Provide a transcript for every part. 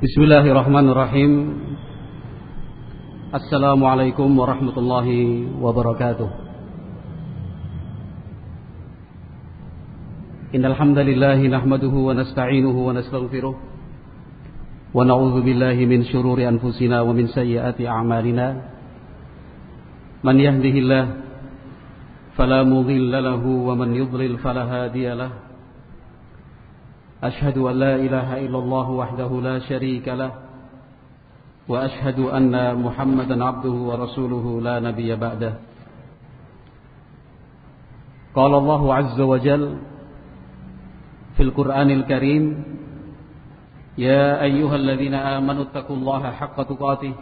Bismillahirrahmanirrahim. Assalamualaikum warahmatullahi wabarakatuh. Innalhamdalillahi nahmaduhu wa nasta'inuhu wa nastaghfiruh. Wa na'udhu billahi min syururi anfusina wa min sayyati a'malina. Man yahdihillah Fala mudhillalahu wa man yudlil falahadiyalah أشهد أن لا إله إلا الله وحده لا شريك له وأشهد أن محمدا عبده ورسوله لا نبي بعده. قال الله عز وجل في القرآن الكريم يا أيها الذين آمنوا اتقوا الله حق تقاته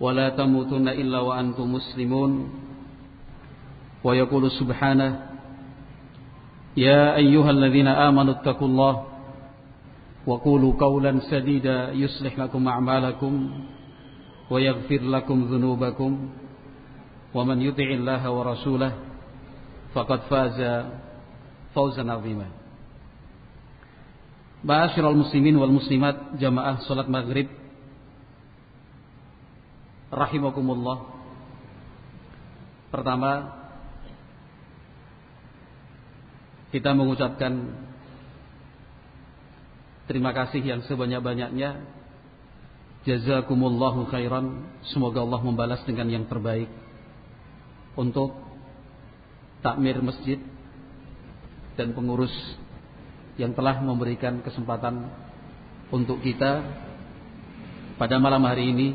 ولا تموتن إلا وأنتم مسلمون. ويقول سبحانه يا أيها الذين آمنوا اتقوا الله وقولوا قولا سديدا يصلح لكم أعمالكم ويغفر لكم ذنوبكم ومن يطع الله ورسوله فقد فاز فوزا عظيما. معاشر المسلمين والمسلمات جماعة صلاة maghrib rahimakumullah pertama kita mengucapkan terima kasih yang sebanyak-banyaknya. Jazakumullahu khairan. Semoga Allah membalas dengan yang terbaik untuk takmir masjid dan pengurus yang telah memberikan kesempatan untuk kita pada malam hari ini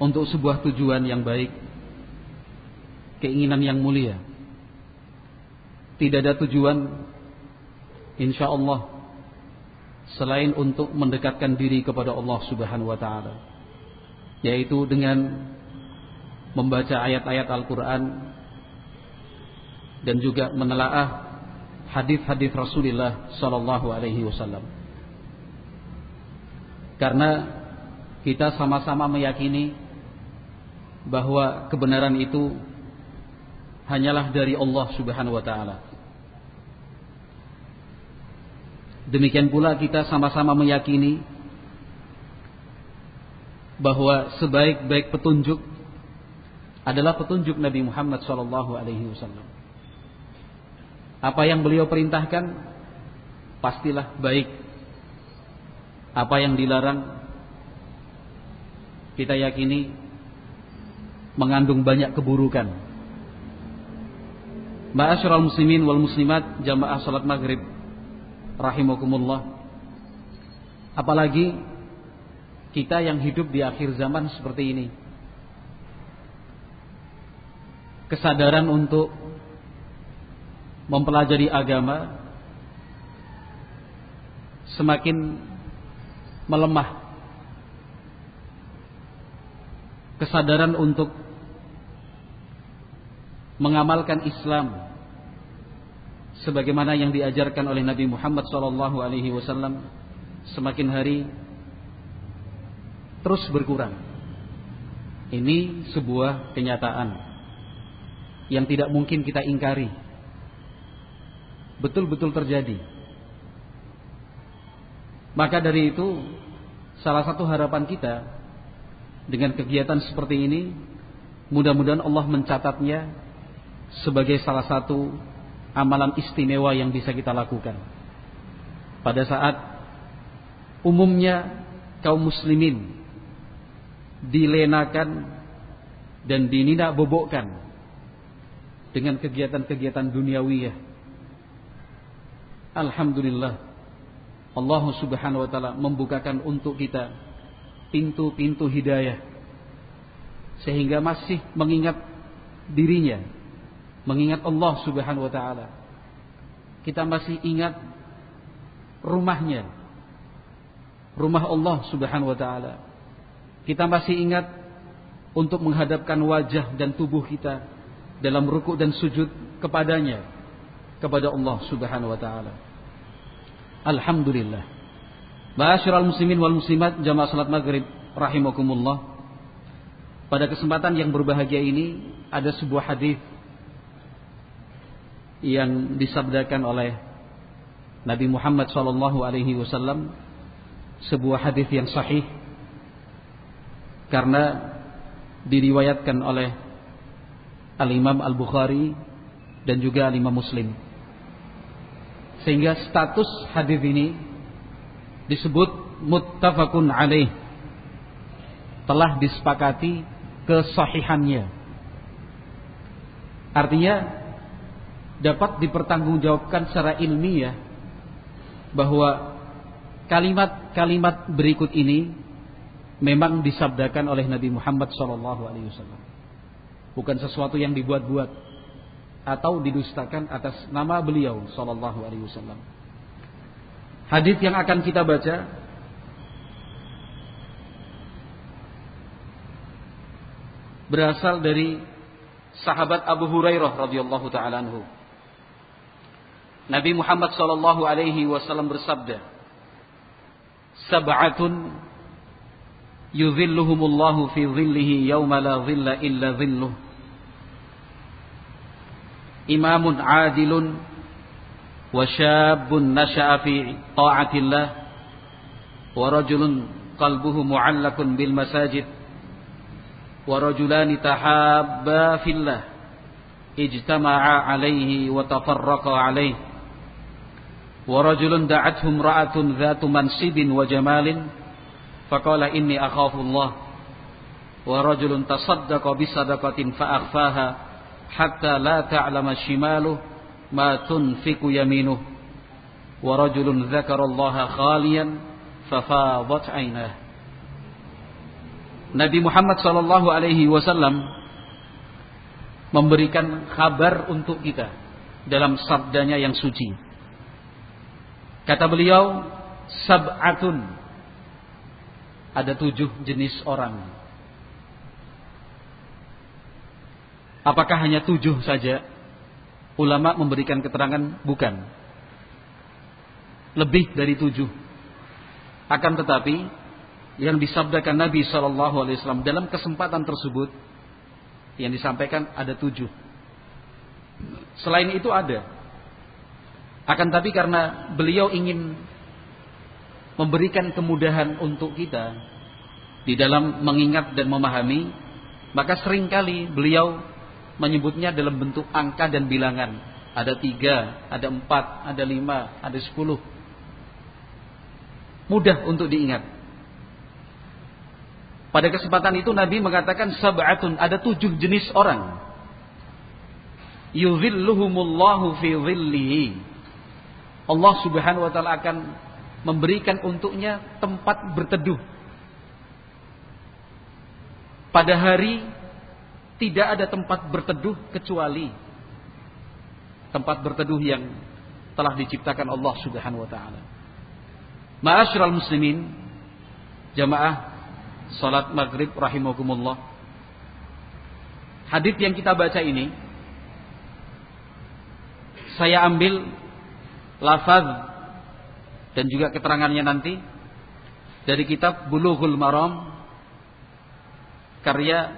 untuk sebuah tujuan yang baik, keinginan yang mulia tidak ada tujuan insya Allah selain untuk mendekatkan diri kepada Allah Subhanahu wa taala yaitu dengan membaca ayat-ayat Al-Qur'an dan juga menelaah hadis-hadis Rasulullah sallallahu alaihi wasallam. Karena kita sama-sama meyakini bahwa kebenaran itu hanyalah dari Allah Subhanahu wa taala. Demikian pula kita sama-sama meyakini bahwa sebaik-baik petunjuk adalah petunjuk Nabi Muhammad sallallahu alaihi wasallam. Apa yang beliau perintahkan pastilah baik. Apa yang dilarang kita yakini mengandung banyak keburukan. Ma'asyiral muslimin wal muslimat jamaah salat maghrib rahimakumullah. Apalagi kita yang hidup di akhir zaman seperti ini. Kesadaran untuk mempelajari agama semakin melemah. Kesadaran untuk mengamalkan Islam sebagaimana yang diajarkan oleh Nabi Muhammad SAW alaihi wasallam semakin hari terus berkurang. Ini sebuah kenyataan yang tidak mungkin kita ingkari. Betul-betul terjadi. Maka dari itu salah satu harapan kita dengan kegiatan seperti ini mudah-mudahan Allah mencatatnya sebagai salah satu amalan istimewa yang bisa kita lakukan. Pada saat umumnya kaum muslimin dilenakan dan dinidak bobokkan dengan kegiatan-kegiatan duniawiyah. Alhamdulillah Allah Subhanahu wa taala membukakan untuk kita pintu-pintu hidayah sehingga masih mengingat dirinya mengingat Allah Subhanahu wa taala. Kita masih ingat rumahnya. Rumah Allah Subhanahu wa taala. Kita masih ingat untuk menghadapkan wajah dan tubuh kita dalam ruku dan sujud kepadanya kepada Allah Subhanahu wa taala. Alhamdulillah. Ma'asyiral muslimin wal muslimat jamaah salat maghrib rahimakumullah. Pada kesempatan yang berbahagia ini ada sebuah hadis yang disabdakan oleh Nabi Muhammad sallallahu alaihi wasallam sebuah hadis yang sahih karena diriwayatkan oleh Al-Imam Al-Bukhari dan juga Al-Imam Muslim. Sehingga status hadis ini disebut muttafaqun alaih. Telah disepakati kesahihannya. Artinya dapat dipertanggungjawabkan secara ilmiah bahwa kalimat-kalimat berikut ini memang disabdakan oleh Nabi Muhammad SAW. Bukan sesuatu yang dibuat-buat atau didustakan atas nama beliau Wasallam. Hadis yang akan kita baca berasal dari sahabat Abu Hurairah radhiyallahu taala anhu. Nabi Muhammad SAW Alaihi Wasallam bersabda, "Sabatun yuzilluhumullahu fi zillihi yawma la zilla illa zilluh." Imamun adilun wa syabun nasha'a fi ta'atillah wa rajulun qalbuhu mu'allakun bil masajid wa rajulani tahabba fillah ijtama'a alaihi wa tafarraqa alaihi ورجل دعته امرأة ذات منصب وجمال فقال إني أخاف الله ورجل تصدق بصدقة فأخفاها حتى لا تعلم شماله ما تنفق يمينه ورجل ذكر الله خاليا ففاضت عيناه Nabi Muhammad Shallallahu Alaihi Wasallam memberikan kabar untuk kita dalam sabdanya yang suci. Kata beliau, sab'atun ada tujuh jenis orang. Apakah hanya tujuh saja? Ulama memberikan keterangan bukan. Lebih dari tujuh. Akan tetapi yang disabdakan Nabi Wasallam dalam kesempatan tersebut yang disampaikan ada tujuh. Selain itu ada. Akan tapi karena beliau ingin memberikan kemudahan untuk kita di dalam mengingat dan memahami, maka sering kali beliau menyebutnya dalam bentuk angka dan bilangan. Ada tiga, ada empat, ada lima, ada sepuluh. Mudah untuk diingat. Pada kesempatan itu Nabi mengatakan sab'atun ada tujuh jenis orang. Yuzilluhumullahu fi zillihi. Allah Subhanahu wa taala akan memberikan untuknya tempat berteduh. Pada hari tidak ada tempat berteduh kecuali tempat berteduh yang telah diciptakan Allah Subhanahu wa taala. Ma'asyiral muslimin, jamaah salat maghrib rahimakumullah. Hadis yang kita baca ini saya ambil lafaz dan juga keterangannya nanti dari kitab Bulughul Maram karya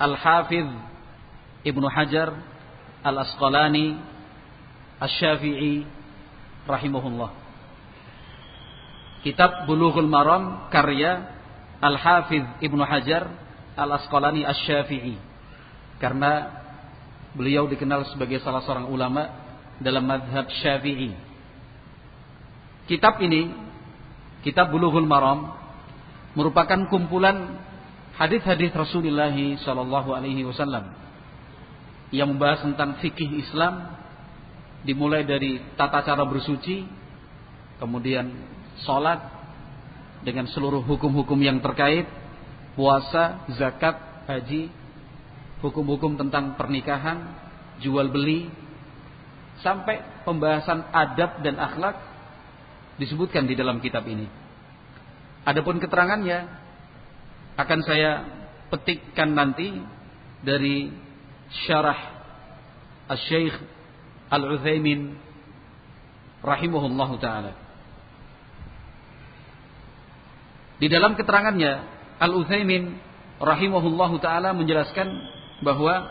Al-Hafiz Ibnu Hajar Al-Asqalani Asy-Syafi'i rahimahullah. Kitab Bulughul Maram karya Al-Hafiz Ibnu Hajar Al-Asqalani Asy-Syafi'i. Karena beliau dikenal sebagai salah seorang ulama dalam madhab Syafi'i. Kitab ini, kitab Bulughul Maram, merupakan kumpulan hadis-hadis Rasulullah Shallallahu Alaihi Wasallam yang membahas tentang fikih Islam, dimulai dari tata cara bersuci, kemudian sholat, dengan seluruh hukum-hukum yang terkait puasa, zakat, haji, hukum-hukum tentang pernikahan, jual beli, sampai pembahasan adab dan akhlak disebutkan di dalam kitab ini. Adapun keterangannya akan saya petikkan nanti dari syarah Al-Syeikh Al-Uthaymin rahimahullahu taala. Di dalam keterangannya, Al-Utsaimin rahimahullahu taala menjelaskan bahwa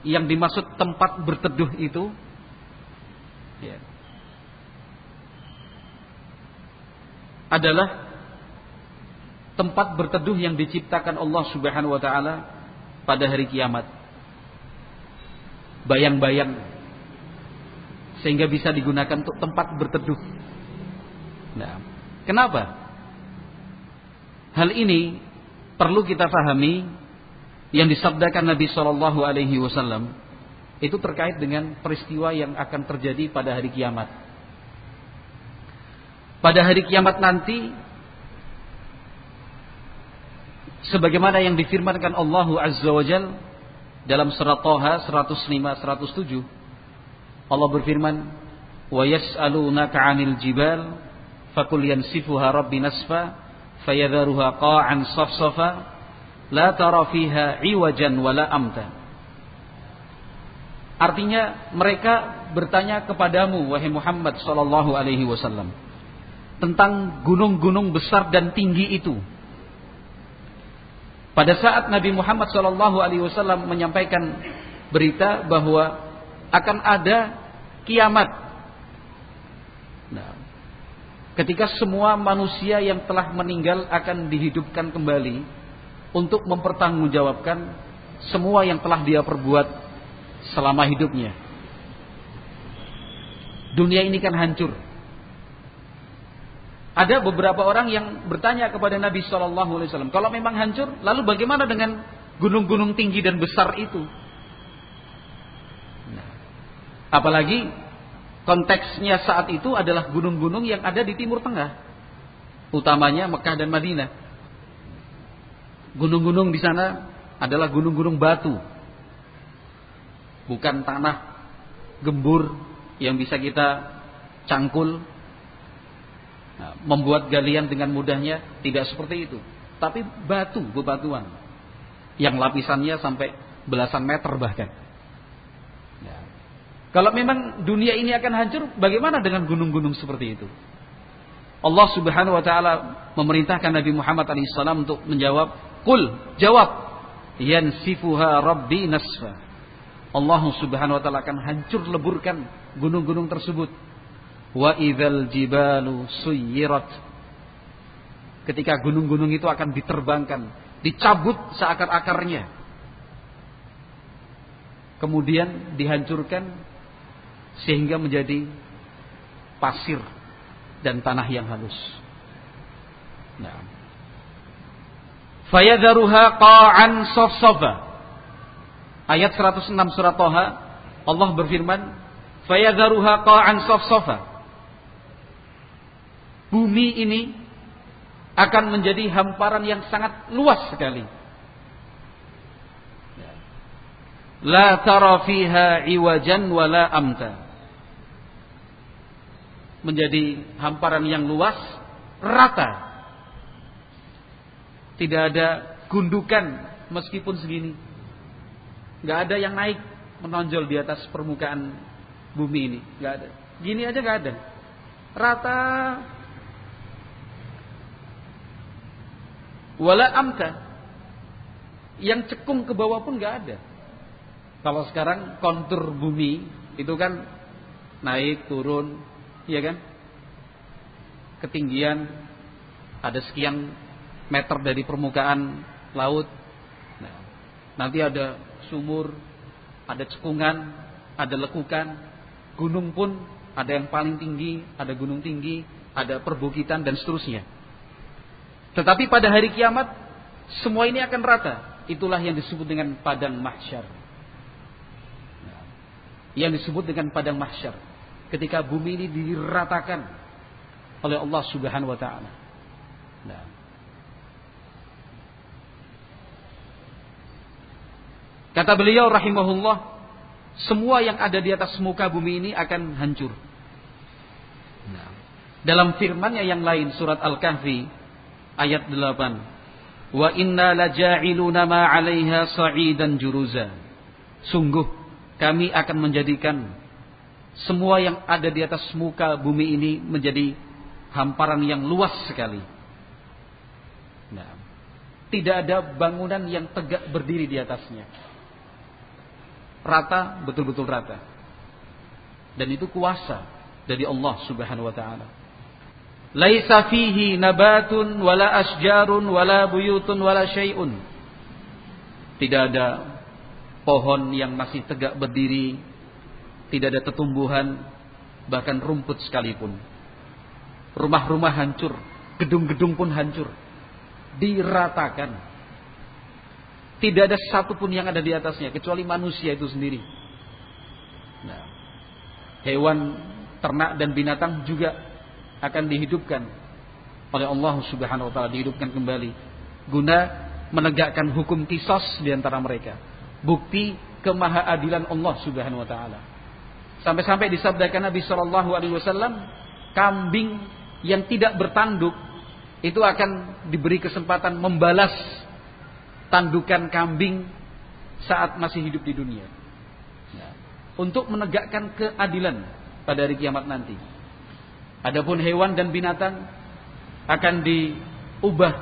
yang dimaksud tempat berteduh itu ya, adalah tempat berteduh yang diciptakan Allah Subhanahu wa taala pada hari kiamat. Bayang-bayang sehingga bisa digunakan untuk tempat berteduh. Nah, kenapa? Hal ini perlu kita fahami yang disabdakan Nabi Shallallahu Alaihi Wasallam itu terkait dengan peristiwa yang akan terjadi pada hari kiamat. Pada hari kiamat nanti sebagaimana yang difirmankan Allah Azza wa Jal dalam surat Toha 105 107 Allah berfirman wa yas'alunaka 'anil jibal fakul yansifuha rabbi nasfa fayadharuha qa'an safsafa la tara fiha 'iwajan wala amta. Artinya mereka bertanya kepadamu wahai Muhammad sallallahu alaihi wasallam tentang gunung-gunung besar dan tinggi itu pada saat Nabi Muhammad SAW menyampaikan berita bahwa akan ada kiamat. Nah, ketika semua manusia yang telah meninggal akan dihidupkan kembali untuk mempertanggungjawabkan semua yang telah dia perbuat selama hidupnya. Dunia ini kan hancur. Ada beberapa orang yang bertanya kepada Nabi Shallallahu Alaihi Wasallam, kalau memang hancur, lalu bagaimana dengan gunung-gunung tinggi dan besar itu? Nah, apalagi konteksnya saat itu adalah gunung-gunung yang ada di Timur Tengah, utamanya Mekah dan Madinah. Gunung-gunung di sana adalah gunung-gunung batu, bukan tanah gembur yang bisa kita cangkul Membuat galian dengan mudahnya tidak seperti itu. Tapi batu, bebatuan. Yang lapisannya sampai belasan meter bahkan. Ya. Kalau memang dunia ini akan hancur, bagaimana dengan gunung-gunung seperti itu? Allah Subhanahu wa taala memerintahkan Nabi Muhammad SAW untuk menjawab, "Qul, jawab, yansifuha rabbi nasfa." Allah Subhanahu wa taala akan hancur leburkan gunung-gunung tersebut Wa idzal jibalu suyirat. Ketika gunung-gunung itu akan diterbangkan, dicabut seakar-akarnya. Kemudian dihancurkan sehingga menjadi pasir dan tanah yang halus. Nah. Fayadharuha qa'an safsafa. Ayat 106 surat Toha Allah berfirman, "Fayadharuha qa'an safsafa." Bumi ini akan menjadi hamparan yang sangat luas sekali. La tara fiha iwajan wala amta. Menjadi hamparan yang luas, rata. Tidak ada gundukan meskipun segini. Gak ada yang naik menonjol di atas permukaan bumi ini. Gak ada. Gini aja gak ada. Rata wala amta. Yang cekung ke bawah pun nggak ada. Kalau sekarang kontur bumi itu kan naik turun ya kan? Ketinggian ada sekian meter dari permukaan laut. Nah, nanti ada sumur ada cekungan ada lekukan gunung pun ada yang paling tinggi ada gunung tinggi ada perbukitan dan seterusnya tetapi pada hari kiamat semua ini akan rata. Itulah yang disebut dengan padang mahsyar. Yang disebut dengan padang mahsyar. Ketika bumi ini diratakan oleh Allah Subhanahu wa taala. Nah. Kata beliau rahimahullah, semua yang ada di atas muka bumi ini akan hancur. Nah. Dalam firmannya yang lain surat Al-Kahfi ayat 8. Wa inna laja'iluna ma 'alaiha sa'idan juruza. Sungguh kami akan menjadikan semua yang ada di atas muka bumi ini menjadi hamparan yang luas sekali. Nah, tidak ada bangunan yang tegak berdiri di atasnya. Rata, betul-betul rata. Dan itu kuasa dari Allah Subhanahu wa taala. Laisa fihi nabatun wala asjarun wala buyutun wala syai'un. Tidak ada pohon yang masih tegak berdiri, tidak ada tetumbuhan, bahkan rumput sekalipun. Rumah-rumah hancur, gedung-gedung pun hancur. Diratakan. Tidak ada satupun yang ada di atasnya kecuali manusia itu sendiri. Nah, hewan, ternak dan binatang juga akan dihidupkan oleh Allah Subhanahu wa taala dihidupkan kembali guna menegakkan hukum kisos di antara mereka. Bukti kemahaadilan Allah Subhanahu wa taala. Sampai-sampai disabdakan Nabi sallallahu alaihi wasallam, kambing yang tidak bertanduk itu akan diberi kesempatan membalas tandukan kambing saat masih hidup di dunia. Nah, untuk menegakkan keadilan pada hari kiamat nanti. Adapun hewan dan binatang akan diubah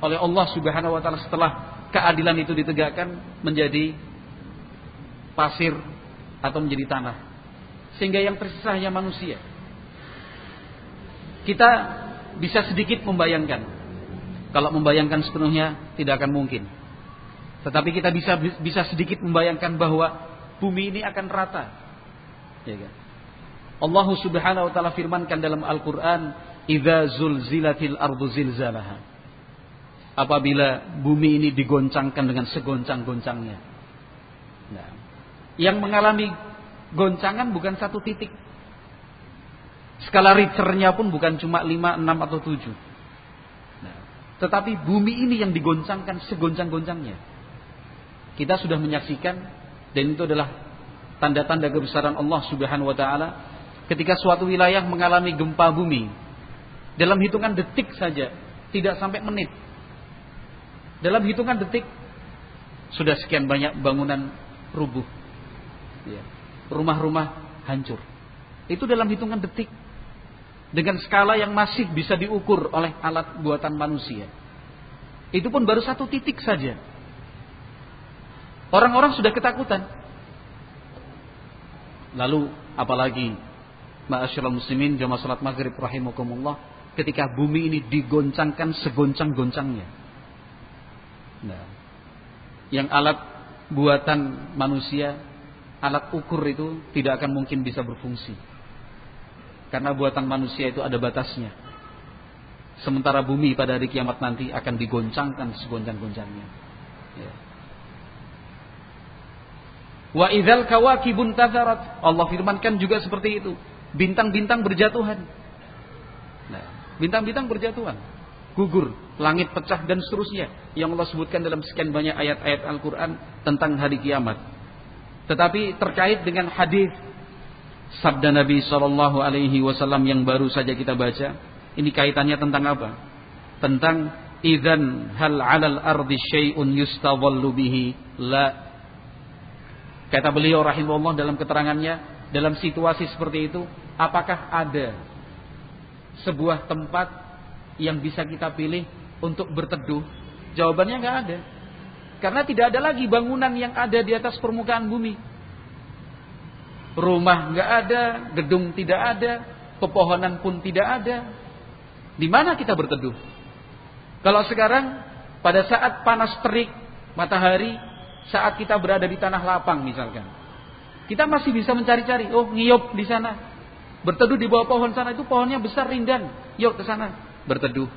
oleh Allah Subhanahu wa taala setelah keadilan itu ditegakkan menjadi pasir atau menjadi tanah. Sehingga yang tersisa hanya manusia. Kita bisa sedikit membayangkan. Kalau membayangkan sepenuhnya tidak akan mungkin. Tetapi kita bisa bisa sedikit membayangkan bahwa bumi ini akan rata. Ya kan? Allah Subhanahu wa taala firmankan dalam Al-Qur'an, "Idza zulzilatil ardu zilzalaha." Apabila bumi ini digoncangkan dengan segoncang-goncangnya. Nah, yang mengalami goncangan bukan satu titik. Skala Richternya pun bukan cuma 5, 6 atau 7. Nah, tetapi bumi ini yang digoncangkan segoncang-goncangnya. Kita sudah menyaksikan dan itu adalah tanda-tanda kebesaran Allah Subhanahu wa taala ketika suatu wilayah mengalami gempa bumi dalam hitungan detik saja, tidak sampai menit. Dalam hitungan detik sudah sekian banyak bangunan rubuh. Ya. Rumah-rumah hancur. Itu dalam hitungan detik. Dengan skala yang masih bisa diukur oleh alat buatan manusia. Itu pun baru satu titik saja. Orang-orang sudah ketakutan. Lalu apalagi Ma'asyiral muslimin jamaah salat maghrib rahimakumullah ketika bumi ini digoncangkan segoncang-goncangnya. Nah, yang alat buatan manusia, alat ukur itu tidak akan mungkin bisa berfungsi. Karena buatan manusia itu ada batasnya. Sementara bumi pada hari kiamat nanti akan digoncangkan segoncang-goncangnya. Ya. Wa idzal kawakibun tazarat. Allah firmankan juga seperti itu bintang-bintang berjatuhan. Nah, bintang-bintang berjatuhan, gugur, langit pecah dan seterusnya yang Allah sebutkan dalam sekian banyak ayat-ayat Al-Qur'an tentang hari kiamat. Tetapi terkait dengan hadis sabda Nabi Shallallahu alaihi wasallam yang baru saja kita baca, ini kaitannya tentang apa? Tentang idzan hal 'alal ardi syai'un yustadhallu bihi la Kata beliau rahimahullah dalam keterangannya, dalam situasi seperti itu apakah ada sebuah tempat yang bisa kita pilih untuk berteduh? Jawabannya nggak ada. Karena tidak ada lagi bangunan yang ada di atas permukaan bumi. Rumah nggak ada, gedung tidak ada, pepohonan pun tidak ada. Di mana kita berteduh? Kalau sekarang pada saat panas terik matahari, saat kita berada di tanah lapang misalkan, kita masih bisa mencari-cari, oh ngiyop di sana, Berteduh di bawah pohon sana itu pohonnya besar rindang. Yuk ke sana berteduh.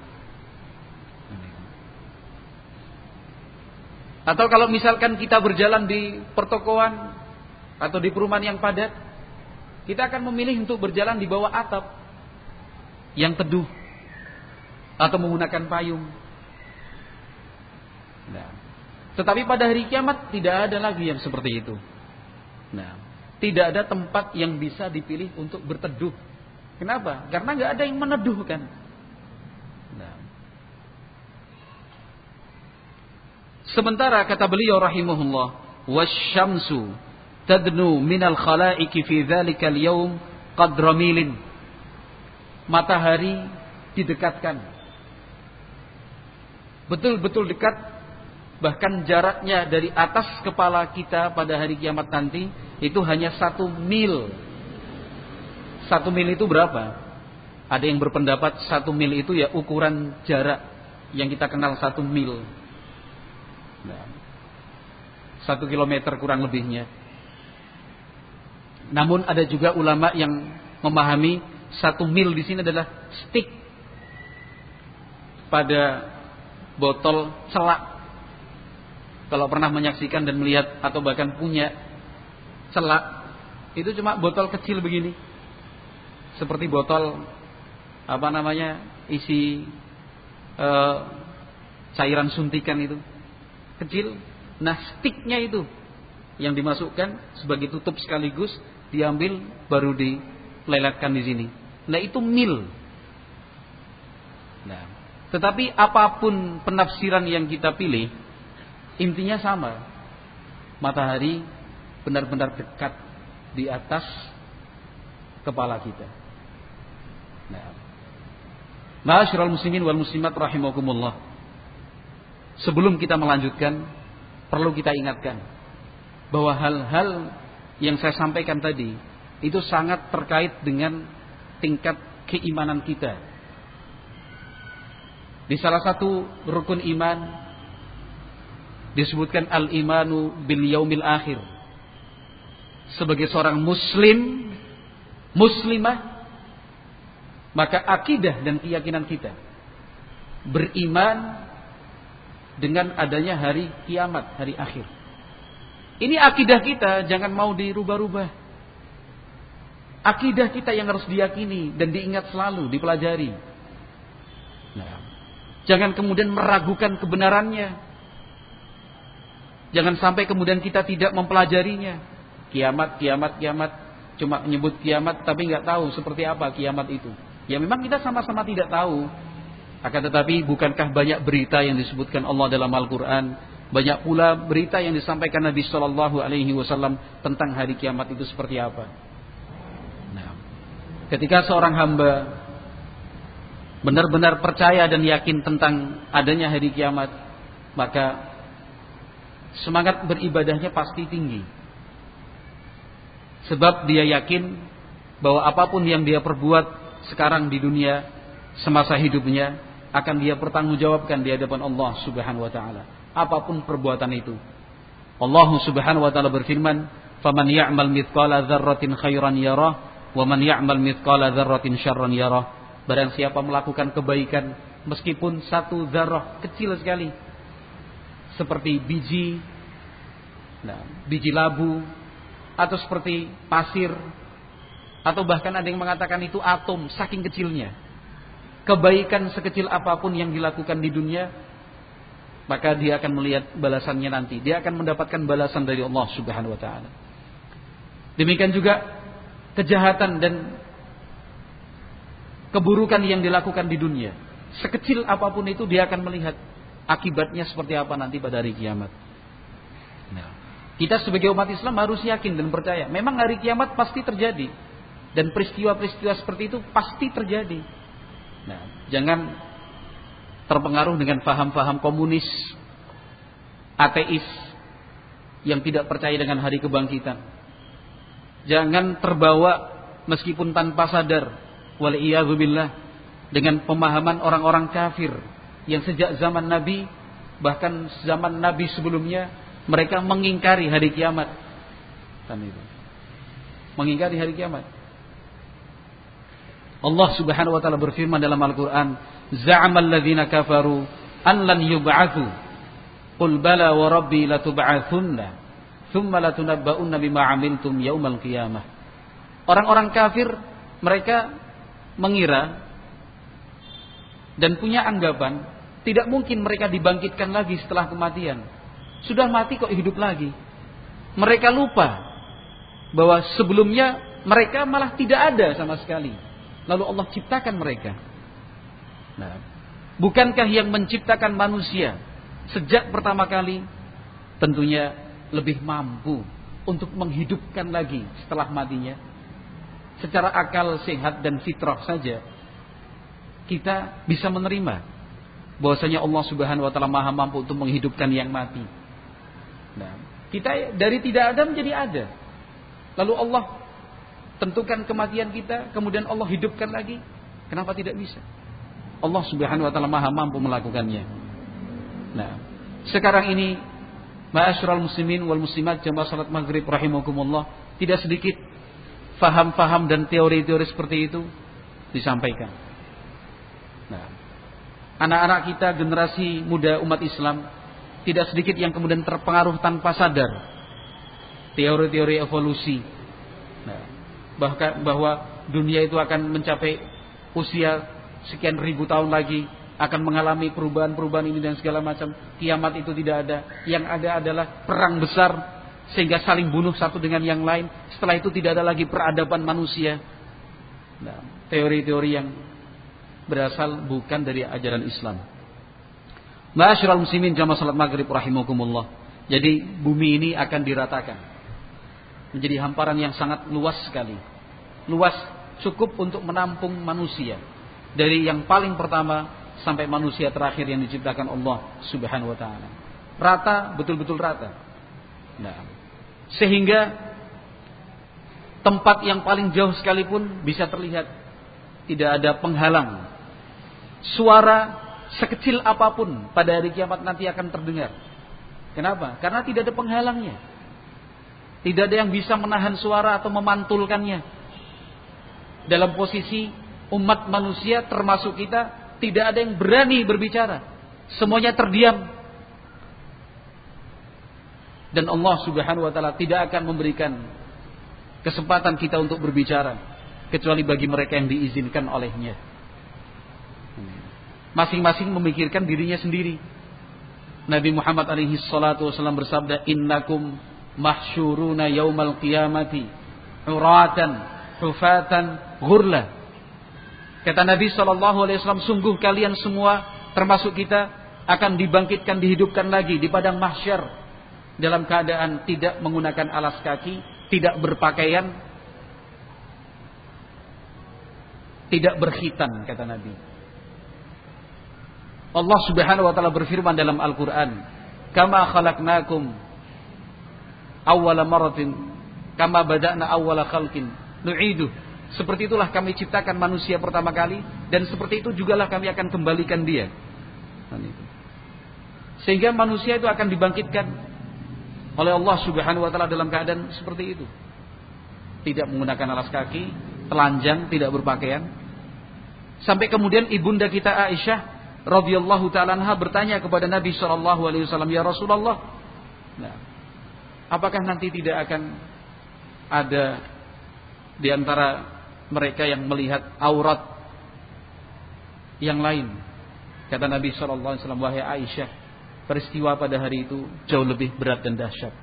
Atau kalau misalkan kita berjalan di pertokoan atau di perumahan yang padat, kita akan memilih untuk berjalan di bawah atap yang teduh atau menggunakan payung. Nah, tetapi pada hari kiamat tidak ada lagi yang seperti itu. Nah, tidak ada tempat yang bisa dipilih untuk berteduh. Kenapa? Karena nggak ada yang meneduhkan. Nah. Sementara kata beliau rahimahullah, wasyamsu tadnu minal khalaiki fi dzalikal yaum qadra milin. Matahari didekatkan. Betul-betul dekat bahkan jaraknya dari atas kepala kita pada hari kiamat nanti itu hanya satu mil. Satu mil itu berapa? Ada yang berpendapat satu mil itu ya ukuran jarak yang kita kenal satu mil. Nah, satu kilometer kurang lebihnya. Namun ada juga ulama yang memahami satu mil di sini adalah stick pada botol celak. Kalau pernah menyaksikan dan melihat atau bahkan punya celak, itu cuma botol kecil begini. Seperti botol apa namanya? isi uh, cairan suntikan itu. Kecil. Nah, sticknya itu yang dimasukkan sebagai tutup sekaligus diambil baru dileletkan di sini. Nah itu mil. Nah, tetapi apa pun penafsiran yang kita pilih, intinya sama. Matahari benar-benar dekat di atas kepala kita. Nah, Ma'asyiral muslimin wal muslimat rahimakumullah. Sebelum kita melanjutkan, perlu kita ingatkan bahwa hal-hal yang saya sampaikan tadi itu sangat terkait dengan tingkat keimanan kita. Di salah satu rukun iman disebutkan al-imanu bil yaumil akhir. Sebagai seorang muslim, muslimah, maka akidah dan keyakinan kita beriman dengan adanya hari kiamat, hari akhir. Ini akidah kita, jangan mau dirubah-rubah. Akidah kita yang harus diyakini dan diingat selalu, dipelajari. Nah, jangan kemudian meragukan kebenarannya. Jangan sampai kemudian kita tidak mempelajarinya. Kiamat, kiamat, kiamat. Cuma menyebut kiamat tapi nggak tahu seperti apa kiamat itu. Ya memang kita sama-sama tidak tahu. Akan tetapi bukankah banyak berita yang disebutkan Allah dalam Al-Quran banyak pula berita yang disampaikan Nabi Shallallahu Alaihi Wasallam tentang hari kiamat itu seperti apa. Nah, ketika seorang hamba benar-benar percaya dan yakin tentang adanya hari kiamat, maka semangat beribadahnya pasti tinggi. Sebab dia yakin bahwa apa pun yang dia perbuat sekarang di dunia semasa hidupnya akan dia pertanggungjawabkan di hadapan Allah Subhanahu wa taala apa pun perbuatan itu. Allah Subhanahu wa taala berfirman, "Faman ya'mal mithqala dzarratin khairan yarah, wa man ya'mal mithqala dzarratin syarran yarah." Barang siapa melakukan kebaikan meskipun satu zarah kecil sekali seperti biji nah, biji labu atau seperti pasir atau bahkan ada yang mengatakan itu atom saking kecilnya. Kebaikan sekecil apa pun yang dilakukan di dunia maka dia akan melihat balasannya nanti. Dia akan mendapatkan balasan dari Allah Subhanahu wa taala. Demikian juga kejahatan dan keburukan yang dilakukan di dunia. Sekecil apa pun itu dia akan melihat akibatnya seperti apa nanti pada hari kiamat. Nah, kita sebagai umat Islam harus yakin dan percaya. Memang hari kiamat pasti terjadi. Dan peristiwa-peristiwa seperti itu pasti terjadi. Nah, jangan terpengaruh dengan faham-faham komunis, ateis yang tidak percaya dengan hari kebangkitan. Jangan terbawa meskipun tanpa sadar waliyadzubillah dengan pemahaman orang-orang kafir yang sejak zaman Nabi bahkan zaman Nabi sebelumnya mereka mengingkari hari kiamat. Kan itu. Mengingkari hari kiamat. Allah Subhanahu wa taala berfirman dalam Al-Qur'an, za'amal ladzina kafaru an lan yub'atsu qul bala wa rabbi latub'atsunna thumma latunabba'unna bima 'amiltum yaumal qiyamah orang-orang kafir mereka mengira dan punya anggapan tidak mungkin mereka dibangkitkan lagi setelah kematian. Sudah mati kok hidup lagi. Mereka lupa bahwa sebelumnya mereka malah tidak ada sama sekali. Lalu Allah ciptakan mereka. Nah, bukankah yang menciptakan manusia sejak pertama kali tentunya lebih mampu untuk menghidupkan lagi setelah matinya? Secara akal sehat dan fitrah saja kita bisa menerima bahwasanya Allah Subhanahu wa taala Maha mampu untuk menghidupkan yang mati. Nah, kita dari tidak ada menjadi ada. Lalu Allah tentukan kematian kita, kemudian Allah hidupkan lagi. Kenapa tidak bisa? Allah Subhanahu wa taala Maha mampu melakukannya. Nah, sekarang ini ma'asyiral muslimin wal muslimat jamaah salat maghrib rahimakumullah, tidak sedikit faham-faham dan teori-teori seperti itu disampaikan. Anak-anak kita generasi muda umat Islam tidak sedikit yang kemudian terpengaruh tanpa sadar teori-teori evolusi. Nah, bahkan bahwa dunia itu akan mencapai usia sekian ribu tahun lagi akan mengalami perubahan-perubahan ini dan segala macam. Kiamat itu tidak ada. Yang ada adalah perang besar sehingga saling bunuh satu dengan yang lain. Setelah itu tidak ada lagi peradaban manusia. Nah, teori-teori yang berasal bukan dari ajaran Islam. Ma'asyiral muslimin jamaah salat maghrib rahimakumullah. Jadi bumi ini akan diratakan. Menjadi hamparan yang sangat luas sekali. Luas cukup untuk menampung manusia. Dari yang paling pertama sampai manusia terakhir yang diciptakan Allah Subhanahu wa taala. Rata, betul-betul rata. Nah, sehingga tempat yang paling jauh sekalipun bisa terlihat tidak ada penghalang. Suara sekecil apa pun pada hari kiamat nanti akan terdengar. Kenapa? Karena tidak ada penghalangnya. Tidak ada yang bisa menahan suara atau memantulkannya. Dalam posisi umat manusia termasuk kita tidak ada yang berani berbicara. Semuanya terdiam. Dan Allah Subhanahu wa taala tidak akan memberikan kesempatan kita untuk berbicara kecuali bagi mereka yang diizinkan olehnya masing-masing memikirkan dirinya sendiri. Nabi Muhammad alaihi salatu wasallam bersabda, "Innakum mahsyuruna yaumal qiyamati uratan, hufatan, ghurla." Kata Nabi sallallahu alaihi wasallam, sungguh kalian semua termasuk kita akan dibangkitkan dihidupkan lagi di padang mahsyar dalam keadaan tidak menggunakan alas kaki, tidak berpakaian, tidak berkhitan kata Nabi. Allah Subhanahu wa taala berfirman dalam Al-Qur'an, "Kama khalaqnakum awwala maratin kama bada'na awwala khalqin nu'idu." Seperti itulah kami ciptakan manusia pertama kali dan seperti itu jugalah kami akan kembalikan dia. Sehingga manusia itu akan dibangkitkan oleh Allah Subhanahu wa taala dalam keadaan seperti itu. Tidak menggunakan alas kaki, telanjang, tidak berpakaian. Sampai kemudian ibunda kita Aisyah radhiyallahu taala anha bertanya kepada Nabi sallallahu alaihi wasallam, "Ya Rasulullah, nah, apakah nanti tidak akan ada di antara mereka yang melihat aurat yang lain?" Kata Nabi sallallahu alaihi wasallam, "Wahai Aisyah, peristiwa pada hari itu jauh lebih berat dan dahsyat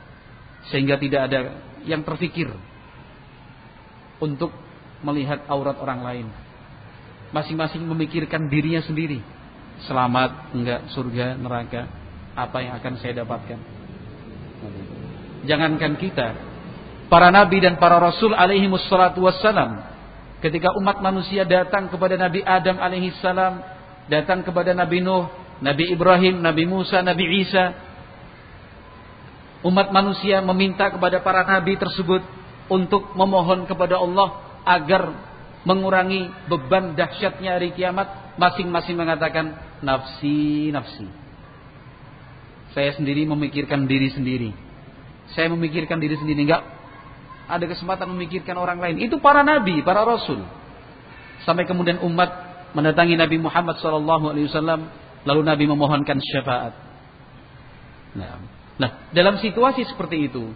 sehingga tidak ada yang terfikir untuk melihat aurat orang lain. Masing-masing memikirkan dirinya sendiri selamat, enggak surga, neraka, apa yang akan saya dapatkan. Jangankan kita, para nabi dan para rasul alaihi wassalatu wassalam, ketika umat manusia datang kepada Nabi Adam alaihi salam, datang kepada Nabi Nuh, Nabi Ibrahim, Nabi Musa, Nabi Isa, umat manusia meminta kepada para nabi tersebut untuk memohon kepada Allah agar mengurangi beban dahsyatnya hari kiamat, masing-masing mengatakan nafsi nafsi. Saya sendiri memikirkan diri sendiri. Saya memikirkan diri sendiri enggak ada kesempatan memikirkan orang lain. Itu para nabi, para rasul. Sampai kemudian umat mendatangi Nabi Muhammad SAW, lalu Nabi memohonkan syafaat. Nah, nah dalam situasi seperti itu,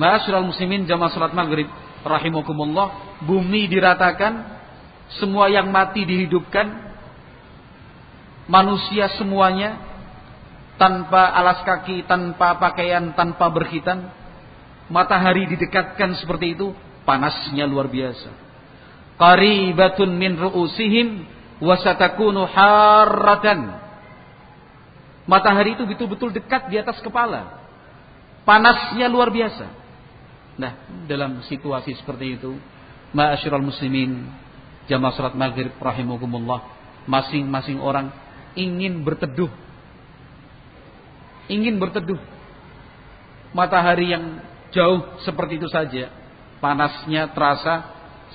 Ma'asyiral muslimin jamaah salat maghrib rahimakumullah, bumi diratakan, semua yang mati dihidupkan, manusia semuanya tanpa alas kaki, tanpa pakaian, tanpa berkhitan. Matahari didekatkan seperti itu, panasnya luar biasa. Qaribatun min ru'usihim wasatakunu harratan. Matahari itu betul-betul dekat di atas kepala. Panasnya luar biasa. Nah, dalam situasi seperti itu, ma'asyiral muslimin, jamaah salat maghrib rahimakumullah, masing-masing orang ingin berteduh. Ingin berteduh. Matahari yang jauh seperti itu saja. Panasnya terasa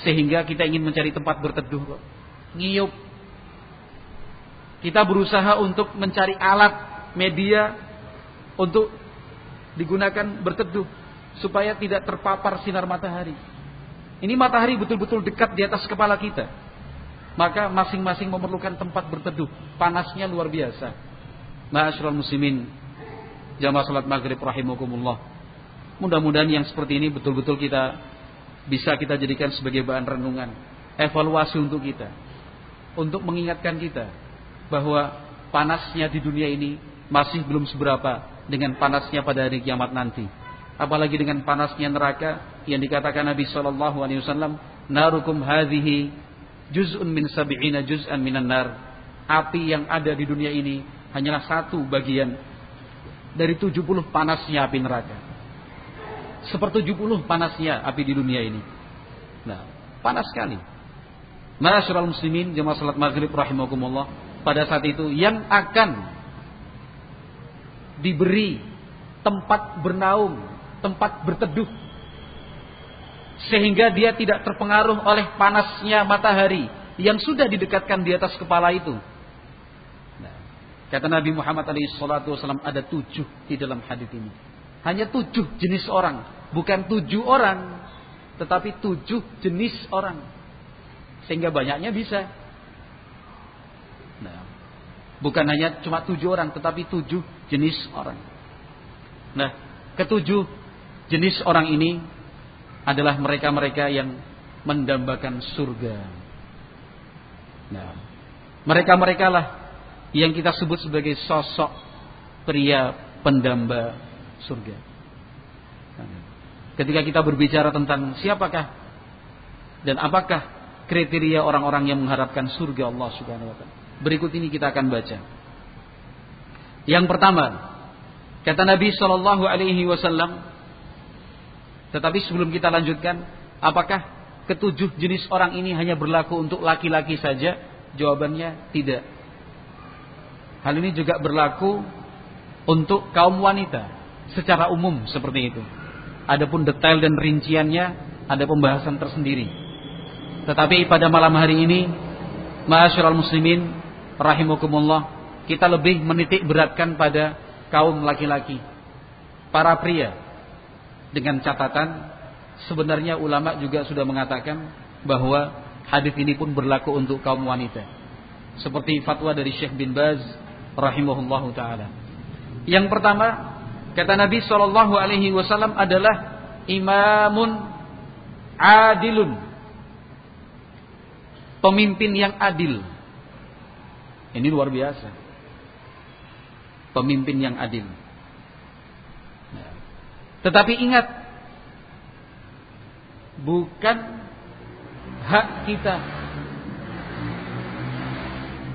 sehingga kita ingin mencari tempat berteduh. ngiyup. Kita berusaha untuk mencari alat media untuk digunakan berteduh supaya tidak terpapar sinar matahari. Ini matahari betul-betul dekat di atas kepala kita. Maka masing-masing memerlukan tempat berteduh. Panasnya luar biasa. Ma'asyiral muslimin, jamaah salat maghrib rahimakumullah. Mudah-mudahan yang seperti ini betul-betul kita bisa kita jadikan sebagai bahan renungan, evaluasi untuk kita. Untuk mengingatkan kita bahwa panasnya di dunia ini masih belum seberapa dengan panasnya pada hari kiamat nanti. Apalagi dengan panasnya neraka yang dikatakan Nabi Shallallahu Alaihi Wasallam, narukum hadhihi juz'un min sab'ina juz'an minan nar. Api yang ada di dunia ini hanyalah satu bagian dari 70 panasnya api neraka. Seperti 70 panasnya api di dunia ini. Nah, panas sekali. Ma'asyiral muslimin jemaah salat maghrib rahimakumullah. Pada saat itu yang akan diberi tempat bernaung tempat berteduh sehingga dia tidak terpengaruh oleh panasnya matahari yang sudah didekatkan di atas kepala itu. Nah, kata Nabi Muhammad SAW ada tujuh di dalam hadis ini. Hanya tujuh jenis orang, bukan tujuh orang, tetapi tujuh jenis orang. Sehingga banyaknya bisa. Nah, bukan hanya cuma tujuh orang, tetapi tujuh jenis orang. Nah, ketujuh Jenis orang ini adalah mereka-mereka yang mendambakan surga. Nah, mereka-mereka lah yang kita sebut sebagai sosok pria pendamba surga. Nah, ketika kita berbicara tentang siapakah dan apakah kriteria orang-orang yang mengharapkan surga Allah Subhanahu wa taala. Berikut ini kita akan baca. Yang pertama, kata Nabi Shallallahu alaihi wasallam, tetapi sebelum kita lanjutkan, apakah ketujuh jenis orang ini hanya berlaku untuk laki-laki saja? Jawabannya tidak. Hal ini juga berlaku untuk kaum wanita secara umum seperti itu. Adapun detail dan rinciannya ada pembahasan tersendiri. Tetapi pada malam hari ini, ma'asyiral muslimin rahimakumullah, kita lebih menitik beratkan pada kaum laki-laki, para pria dengan catatan sebenarnya ulama juga sudah mengatakan bahwa hadis ini pun berlaku untuk kaum wanita. Seperti fatwa dari Syekh bin Baz rahimahullahu taala. Yang pertama, kata Nabi sallallahu alaihi wasallam adalah imamun adilun. Pemimpin yang adil. Ini luar biasa. Pemimpin yang adil. Tetapi ingat, bukan hak kita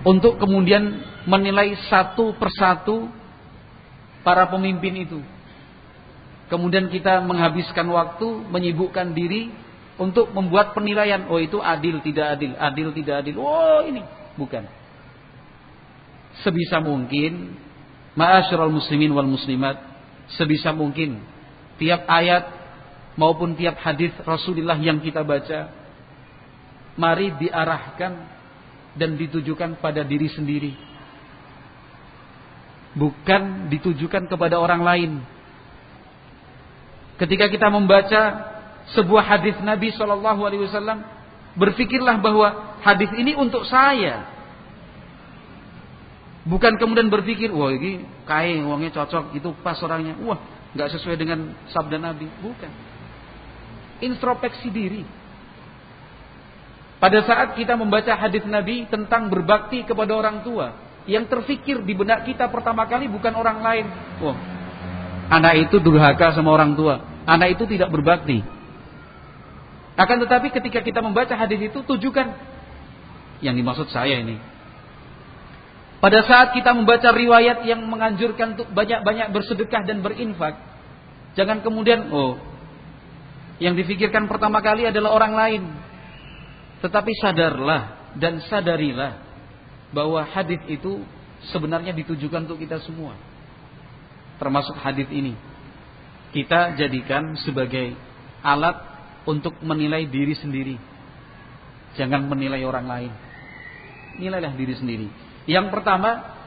untuk kemudian menilai satu persatu para pemimpin itu. Kemudian kita menghabiskan waktu, menyibukkan diri untuk membuat penilaian. Oh itu adil, tidak adil, adil, tidak adil. Oh ini bukan. Sebisa mungkin, ma'asyiral muslimin wal muslimat, sebisa mungkin tiap ayat maupun tiap hadis Rasulullah yang kita baca mari diarahkan dan ditujukan pada diri sendiri. Bukan ditujukan kepada orang lain. Ketika kita membaca sebuah hadis Nabi Shallallahu Alaihi Wasallam berpikirlah bahwa hadis ini untuk saya. Bukan kemudian berpikir wah ini kain uangnya cocok itu pas orangnya. Wah nggak sesuai dengan sabda Nabi, bukan. Introspeksi diri. Pada saat kita membaca hadis Nabi tentang berbakti kepada orang tua, yang terfikir di benak kita pertama kali bukan orang lain. Oh, anak itu durhaka sama orang tua. Anak itu tidak berbakti. Akan tetapi ketika kita membaca hadis itu tujukan yang dimaksud saya ini pada saat kita membaca riwayat yang menganjurkan untuk banyak-banyak bersedekah dan berinfak, jangan kemudian oh yang difikirkan pertama kali adalah orang lain. Tetapi sadarlah dan sadarilah bahwa hadis itu sebenarnya ditujukan untuk kita semua. Termasuk hadis ini. Kita jadikan sebagai alat untuk menilai diri sendiri. Jangan menilai orang lain. nilailah diri sendiri. Yang pertama,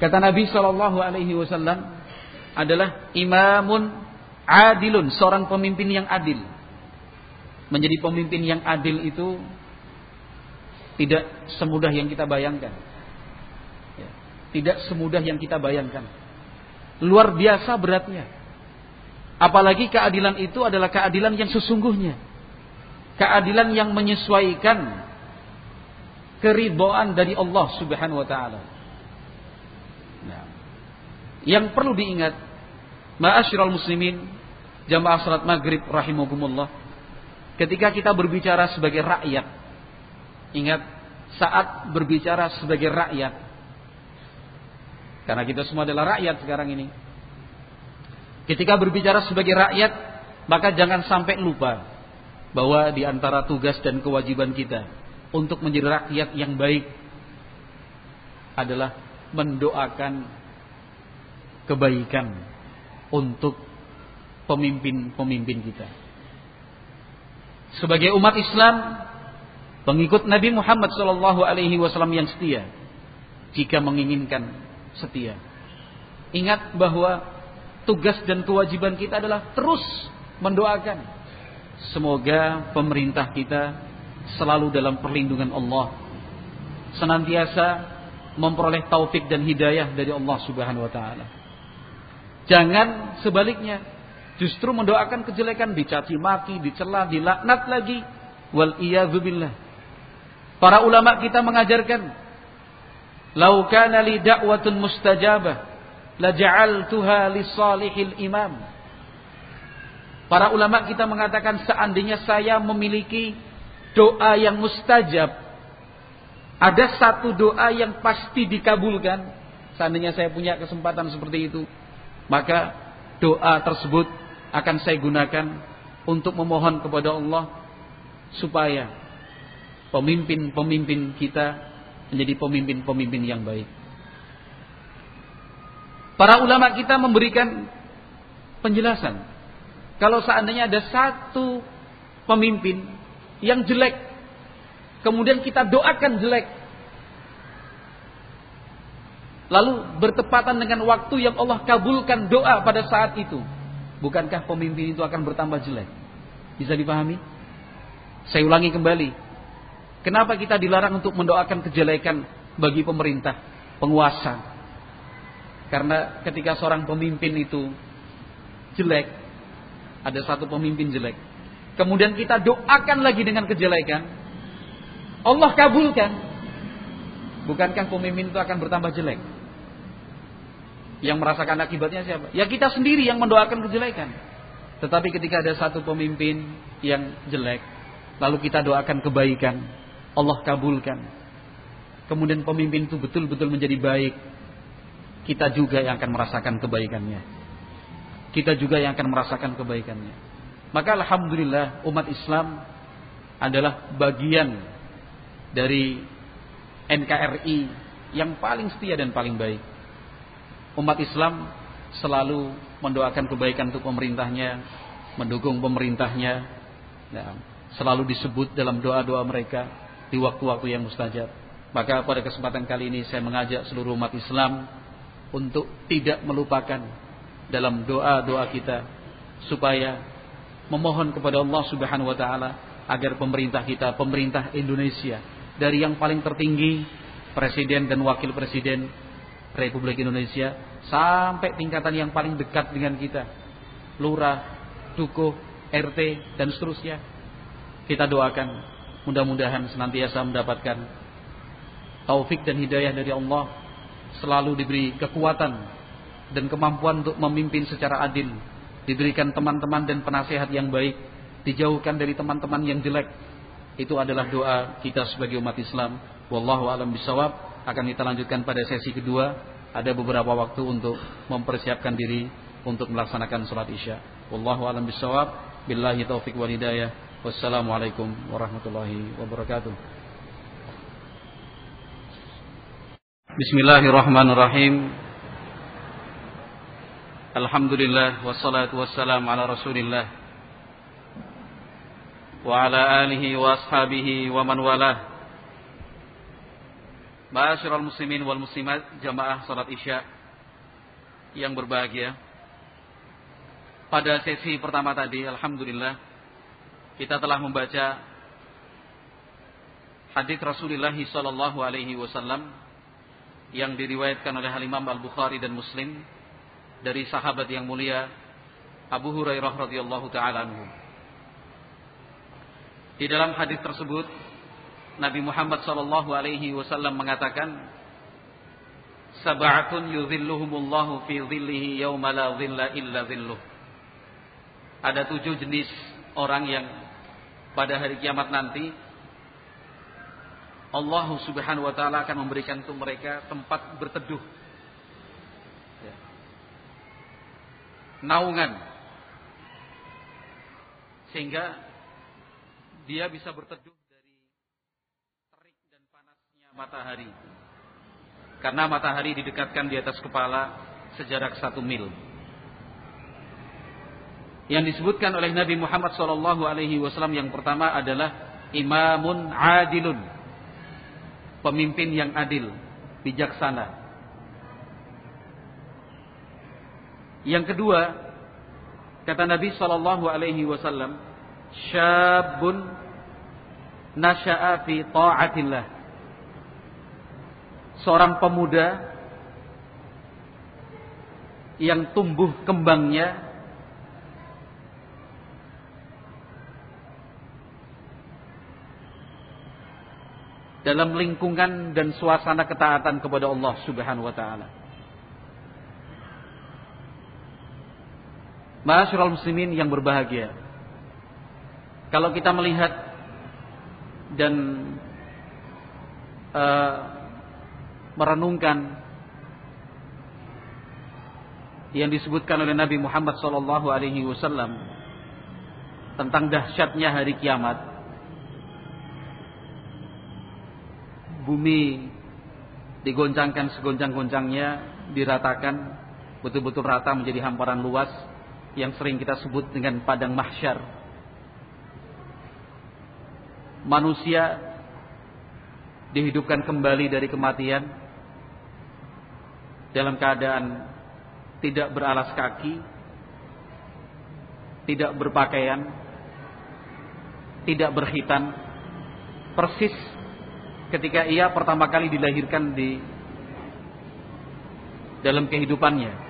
kata Nabi Shallallahu Alaihi Wasallam adalah imamun adilun, seorang pemimpin yang adil. Menjadi pemimpin yang adil itu tidak semudah yang kita bayangkan. Ya, tidak semudah yang kita bayangkan. Luar biasa beratnya. Apalagi keadilan itu adalah keadilan yang sesungguhnya. Keadilan yang menyesuaikan keridhaan dari Allah Subhanahu wa taala. Nah, yang perlu diingat, ma'asyiral muslimin, jamaah salat maghrib rahimakumullah. Ketika kita berbicara sebagai rakyat, ingat saat berbicara sebagai rakyat, karena kita semua adalah rakyat sekarang ini. Ketika berbicara sebagai rakyat, maka jangan sampai lupa bahwa di antara tugas dan kewajiban kita untuk menjadi rakyat yang baik adalah mendoakan kebaikan untuk pemimpin-pemimpin kita. Sebagai umat Islam, pengikut Nabi Muhammad SAW Alaihi Wasallam yang setia, jika menginginkan setia, ingat bahwa tugas dan kewajiban kita adalah terus mendoakan. Semoga pemerintah kita selalu dalam perlindungan Allah. Senantiasa memperoleh taufik dan hidayah dari Allah Subhanahu wa taala. Jangan sebaliknya, justru mendoakan kejelekan, dicaci maki, dicela, dilaknat lagi. Wal billah. Para ulama kita mengajarkan, "Lau kana li da'watun mustajabah, la ja'altuha li salihil imam." Para ulama kita mengatakan seandainya saya memiliki doa yang mustajab. Ada satu doa yang pasti dikabulkan. Seandainya saya punya kesempatan seperti itu. Maka doa tersebut akan saya gunakan untuk memohon kepada Allah. Supaya pemimpin-pemimpin kita menjadi pemimpin-pemimpin yang baik. Para ulama kita memberikan penjelasan. Kalau seandainya ada satu pemimpin yang jelek. Kemudian kita doakan jelek. Lalu bertepatan dengan waktu yang Allah kabulkan doa pada saat itu. Bukankah pemimpin itu akan bertambah jelek? Bisa dipahami? Saya ulangi kembali. Kenapa kita dilarang untuk mendoakan kejelekan bagi pemerintah, penguasa? Karena ketika seorang pemimpin itu jelek, ada satu pemimpin jelek, kemudian kita doakan lagi dengan kejelekan, Allah kabulkan. Bukankah pemimpin itu akan bertambah jelek? Yang merasakan akibatnya siapa? Ya kita sendiri yang mendoakan kejelekan. Tetapi ketika ada satu pemimpin yang jelek, lalu kita doakan kebaikan, Allah kabulkan. Kemudian pemimpin itu betul-betul menjadi baik. Kita juga yang akan merasakan kebaikannya. Kita juga yang akan merasakan kebaikannya. Maka alhamdulillah umat Islam adalah bagian dari NKRI yang paling setia dan paling baik. Umat Islam selalu mendoakan kebaikan untuk pemerintahnya, mendukung pemerintahnya, ya, selalu disebut dalam doa-doa mereka di waktu-waktu yang mustajab. Maka pada kesempatan kali ini saya mengajak seluruh umat Islam untuk tidak melupakan dalam doa-doa kita supaya memohon kepada Allah Subhanahu wa taala agar pemerintah kita, pemerintah Indonesia dari yang paling tertinggi presiden dan wakil presiden Republik Indonesia sampai tingkatan yang paling dekat dengan kita, lurah, dukuh, RT dan seterusnya. Kita doakan mudah-mudahan senantiasa mendapatkan taufik dan hidayah dari Allah, selalu diberi kekuatan dan kemampuan untuk memimpin secara adil diberikan teman-teman dan penasehat yang baik, dijauhkan dari teman-teman yang jelek. Itu adalah doa kita sebagai umat Islam. Wallahu alam bisawab. Akan kita lanjutkan pada sesi kedua. Ada beberapa waktu untuk mempersiapkan diri untuk melaksanakan sholat isya. Wallahu alam bisawab. Billahi taufik wa hidayah. Wassalamualaikum warahmatullahi wabarakatuh. Bismillahirrahmanirrahim. Alhamdulillah wassalatu wassalam ala Rasulillah wa ala alihi wa ashabihi wa man walah. Ma'asyiral muslimin wal muslimat jamaah salat Isya yang berbahagia. Pada sesi pertama tadi alhamdulillah kita telah membaca hadis Rasulullah sallallahu alaihi wasallam yang diriwayatkan oleh Imam Al-Bukhari dan Muslim dari sahabat yang mulia Abu Hurairah radhiyallahu taala anhu. Di dalam hadis tersebut Nabi Muhammad sallallahu alaihi wasallam mengatakan Sab'atun yudhilluhumullahu fi dhillihi yawma la dhilla illa dhilluh. Ada tujuh jenis orang yang pada hari kiamat nanti Allah Subhanahu wa taala akan memberikan untuk mereka tempat berteduh. Naungan. Sehingga dia bisa berteduh matahari. Karena matahari didekatkan di atas kepala sejarak satu mil. Yang disebutkan oleh Nabi Muhammad SAW yang pertama adalah imamun adilun, pemimpin yang adil, bijaksana. Yang kedua, kata Nabi Shallallahu Alaihi Wasallam, syabun nasha'a fi ta'atillah seorang pemuda yang tumbuh kembangnya dalam lingkungan dan suasana ketaatan kepada Allah Subhanahu wa taala. Masyarul muslimin yang berbahagia. Kalau kita melihat dan uh, merenungkan yang disebutkan oleh Nabi Muhammad SAW Alaihi Wasallam tentang dahsyatnya hari kiamat. Bumi digoncangkan segoncang-goncangnya, diratakan betul-betul rata menjadi hamparan luas yang sering kita sebut dengan padang mahsyar. Manusia dihidupkan kembali dari kematian dalam keadaan tidak beralas kaki, tidak berpakaian, tidak berhitan, persis ketika ia pertama kali dilahirkan di dalam kehidupannya.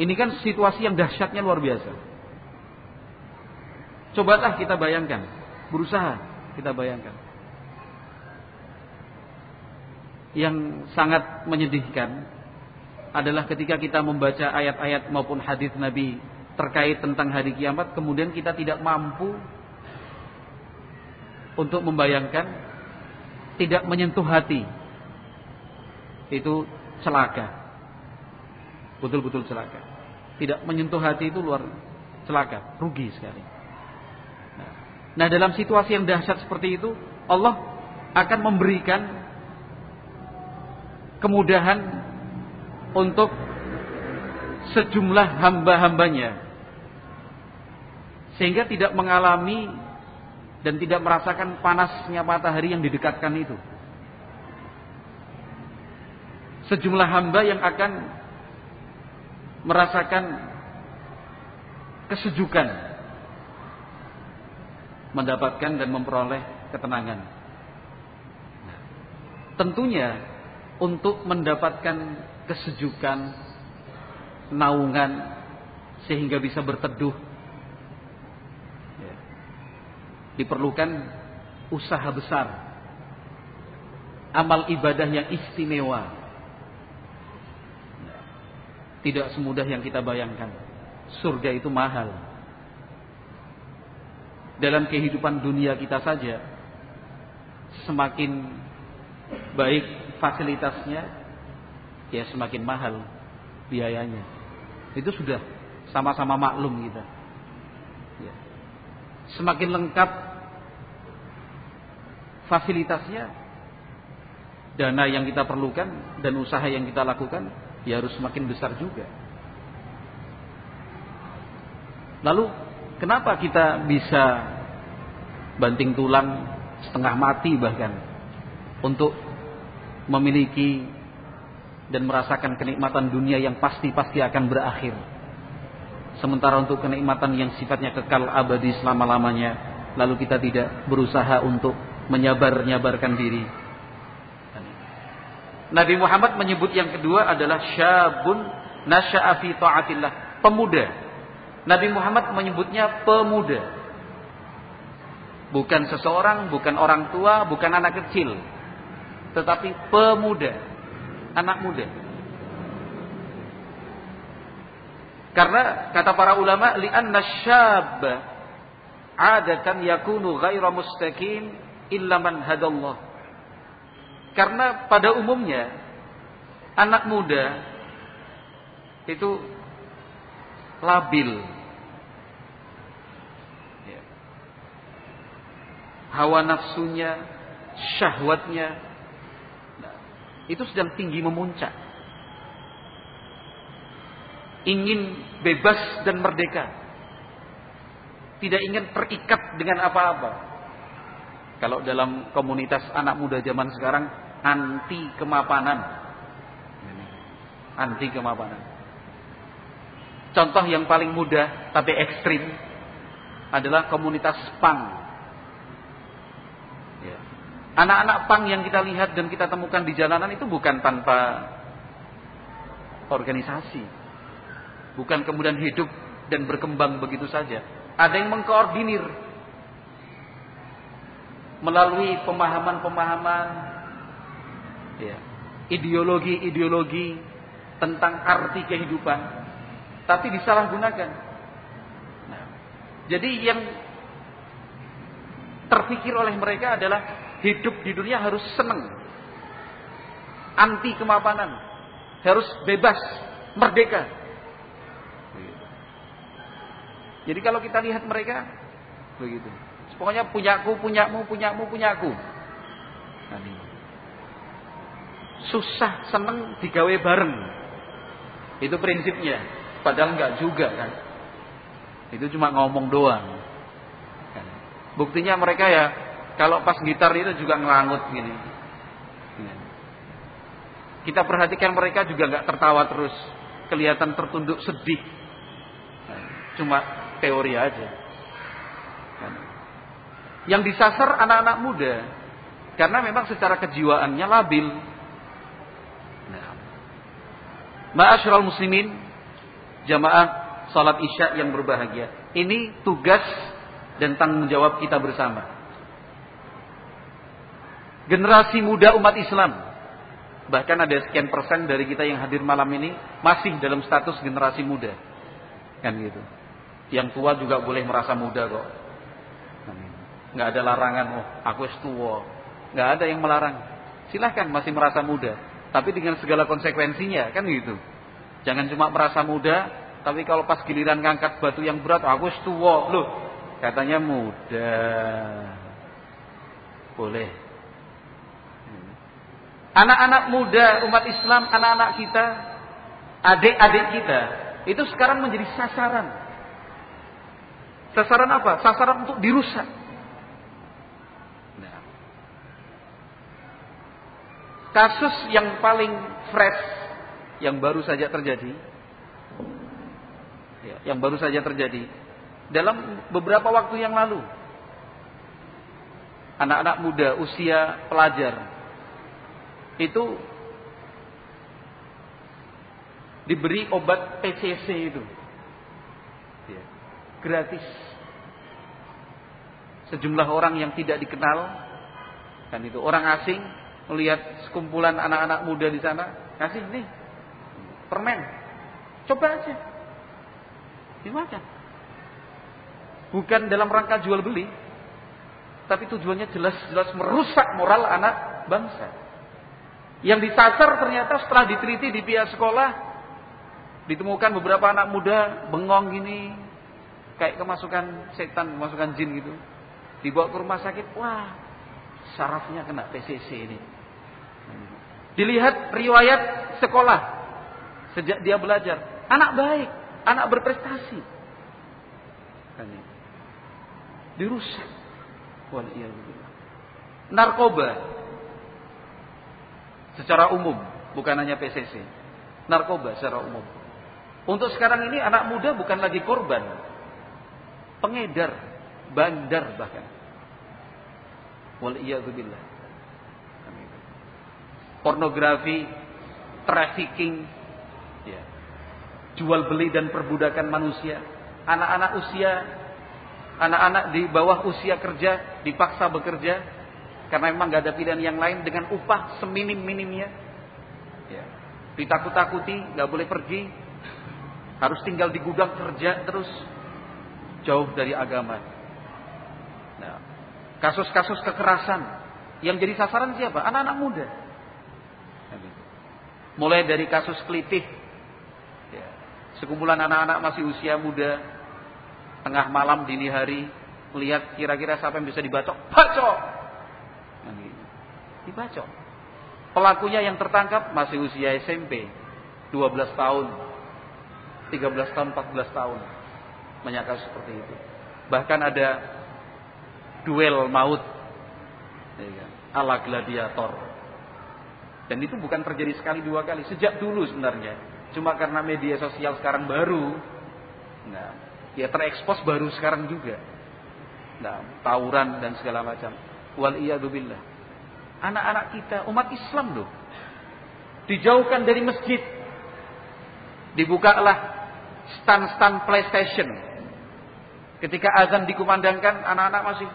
Ini kan situasi yang dahsyatnya luar biasa. Cobalah kita bayangkan, berusaha kita bayangkan. Yang sangat menyedihkan adalah ketika kita membaca ayat-ayat maupun hadis Nabi terkait tentang hari kiamat, kemudian kita tidak mampu untuk membayangkan, tidak menyentuh hati. Itu celaka. Betul-betul celaka. Tidak menyentuh hati itu luar celaka, rugi sekali. Nah dalam situasi yang dahsyat seperti itu Allah akan memberikan kemudahan untuk sejumlah hamba-hambanya sehingga tidak mengalami dan tidak merasakan panasnya matahari yang didekatkan itu. Sejumlah hamba yang akan merasakan kesejukan mendapatkan dan memperoleh ketenangan. Nah, tentunya untuk mendapatkan kesejukan, naungan sehingga bisa berteduh ya, diperlukan usaha besar, amal ibadah yang istimewa. Tidak semudah yang kita bayangkan. Surga itu mahal dalam kehidupan dunia kita saja semakin baik fasilitasnya ya semakin mahal biayanya itu sudah sama-sama maklum kita ya. semakin lengkap fasilitasnya dana yang kita perlukan dan usaha yang kita lakukan ya harus semakin besar juga lalu Kenapa kita bisa banting tulang setengah mati bahkan untuk memiliki dan merasakan kenikmatan dunia yang pasti-pasti akan berakhir. Sementara untuk kenikmatan yang sifatnya kekal abadi selama-lamanya, lalu kita tidak berusaha untuk menyabar-nyabarkan diri. Nabi Muhammad menyebut yang kedua adalah syabun nasya'a fi ta'atillah, pemuda. Nabi Muhammad menyebutnya pemuda. Bukan seseorang, bukan orang tua, bukan anak kecil. Tetapi pemuda, anak muda. Karena kata para ulama li'anna syab adatan yakunu ghaira mustaqim illa man hadallah. Karena pada umumnya anak muda itu labil. Ya. Hawa nafsunya, syahwatnya nah, itu sedang tinggi memuncak ingin bebas dan merdeka. Tidak ingin terikat dengan apa-apa. Kalau dalam komunitas anak muda zaman sekarang anti kemapanan. Anti kemapanan. Contoh yang paling mudah tapi ekstrim adalah komunitas pang. Ya. Anak-anak pang yang kita lihat dan kita temukan di jalanan itu bukan tanpa organisasi Bukan kemudian hidup dan berkembang begitu saja. Ada yang mengkoordinir melalui pemahaman-pemahaman ya, ideologi-ideologi tentang arti kehidupan tapi disalahgunakan. Nah, jadi yang terpikir oleh mereka adalah hidup di dunia harus senang. Anti kemapanan. Harus bebas, merdeka. Jadi kalau kita lihat mereka begitu. Pokoknya punyaku, punyamu, punyamu, punyaku. Nah, Susah seneng digawe bareng. Itu prinsipnya. Padahal enggak juga kan. Itu cuma ngomong doang. Kan. Buktinya mereka ya kalau pas gitar itu juga ngelangut gini. Kita perhatikan mereka juga nggak tertawa terus. Kelihatan tertunduk sedih. Cuma teori aja. Yang disasar anak-anak muda karena memang secara kejiwaannya labil. Nah. Ma'asyiral muslimin, jamaah salat Isya yang berbahagia. Ini tugas dan tanggung jawab kita bersama. Generasi muda umat Islam bahkan ada sekian persen dari kita yang hadir malam ini masih dalam status generasi muda. Kan gitu. Yang tua juga boleh merasa muda kok. Nggak ada larangan, oh aku tua. Nggak ada yang melarang. Silahkan masih merasa muda. Tapi dengan segala konsekuensinya, kan gitu. Jangan cuma merasa muda, tapi kalau pas giliran ngangkat batu yang berat, aku tua. Loh, katanya muda. Boleh. Anak-anak muda umat Islam, anak-anak kita, adik-adik kita, itu sekarang menjadi sasaran Sasaran apa? Sasaran untuk dirusak. Kasus yang paling fresh, yang baru saja terjadi, ya, yang baru saja terjadi dalam beberapa waktu yang lalu, anak-anak muda usia pelajar itu diberi obat PCC itu gratis. Sejumlah orang yang tidak dikenal, kan itu orang asing melihat sekumpulan anak-anak muda di sana, kasih nih permen, coba aja, dimakan. Bukan dalam rangka jual beli, tapi tujuannya jelas-jelas merusak moral anak bangsa. Yang disasar ternyata setelah diteliti di pihak sekolah, ditemukan beberapa anak muda bengong gini, kayak kemasukan setan, kemasukan jin gitu. Dibawa ke rumah sakit, wah, sarafnya kena PCC ini. Dilihat riwayat sekolah sejak dia belajar, anak baik, anak berprestasi. Dirusak. Narkoba. Secara umum, bukan hanya PCC. Narkoba secara umum. Untuk sekarang ini anak muda bukan lagi korban. Pengedar, bandar bahkan. Wal. Pornografi, trafficking, ya. jual beli dan perbudakan manusia. Anak-anak usia, anak-anak di bawah usia kerja dipaksa bekerja karena memang gak ada pilihan yang lain dengan upah seminim-minimnya. Ya. Ditakut-takuti, gak boleh pergi. Harus tinggal di gudang kerja terus. Jauh dari agama. Nah, kasus-kasus kekerasan. Yang jadi sasaran siapa? Anak-anak muda. Mulai dari kasus kelitih. Ya. Sekumpulan anak-anak masih usia muda. Tengah malam, dini hari. Melihat kira-kira siapa yang bisa dibacok. Bacok! Dibacok. Pelakunya yang tertangkap masih usia SMP. 12 tahun. 13 tahun, 14 tahun. Menyangka seperti itu. Bahkan ada duel maut. Ya kan? Ala gladiator. Dan itu bukan terjadi sekali dua kali. Sejak dulu sebenarnya. Cuma karena media sosial sekarang baru. Nah, ya terekspos baru sekarang juga. Nah, tawuran dan segala macam. Wal billah anak-anak kita, umat Islam loh. Dijauhkan dari masjid. Dibukalah stand-stand PlayStation. Ketika azan dikumandangkan, anak-anak masih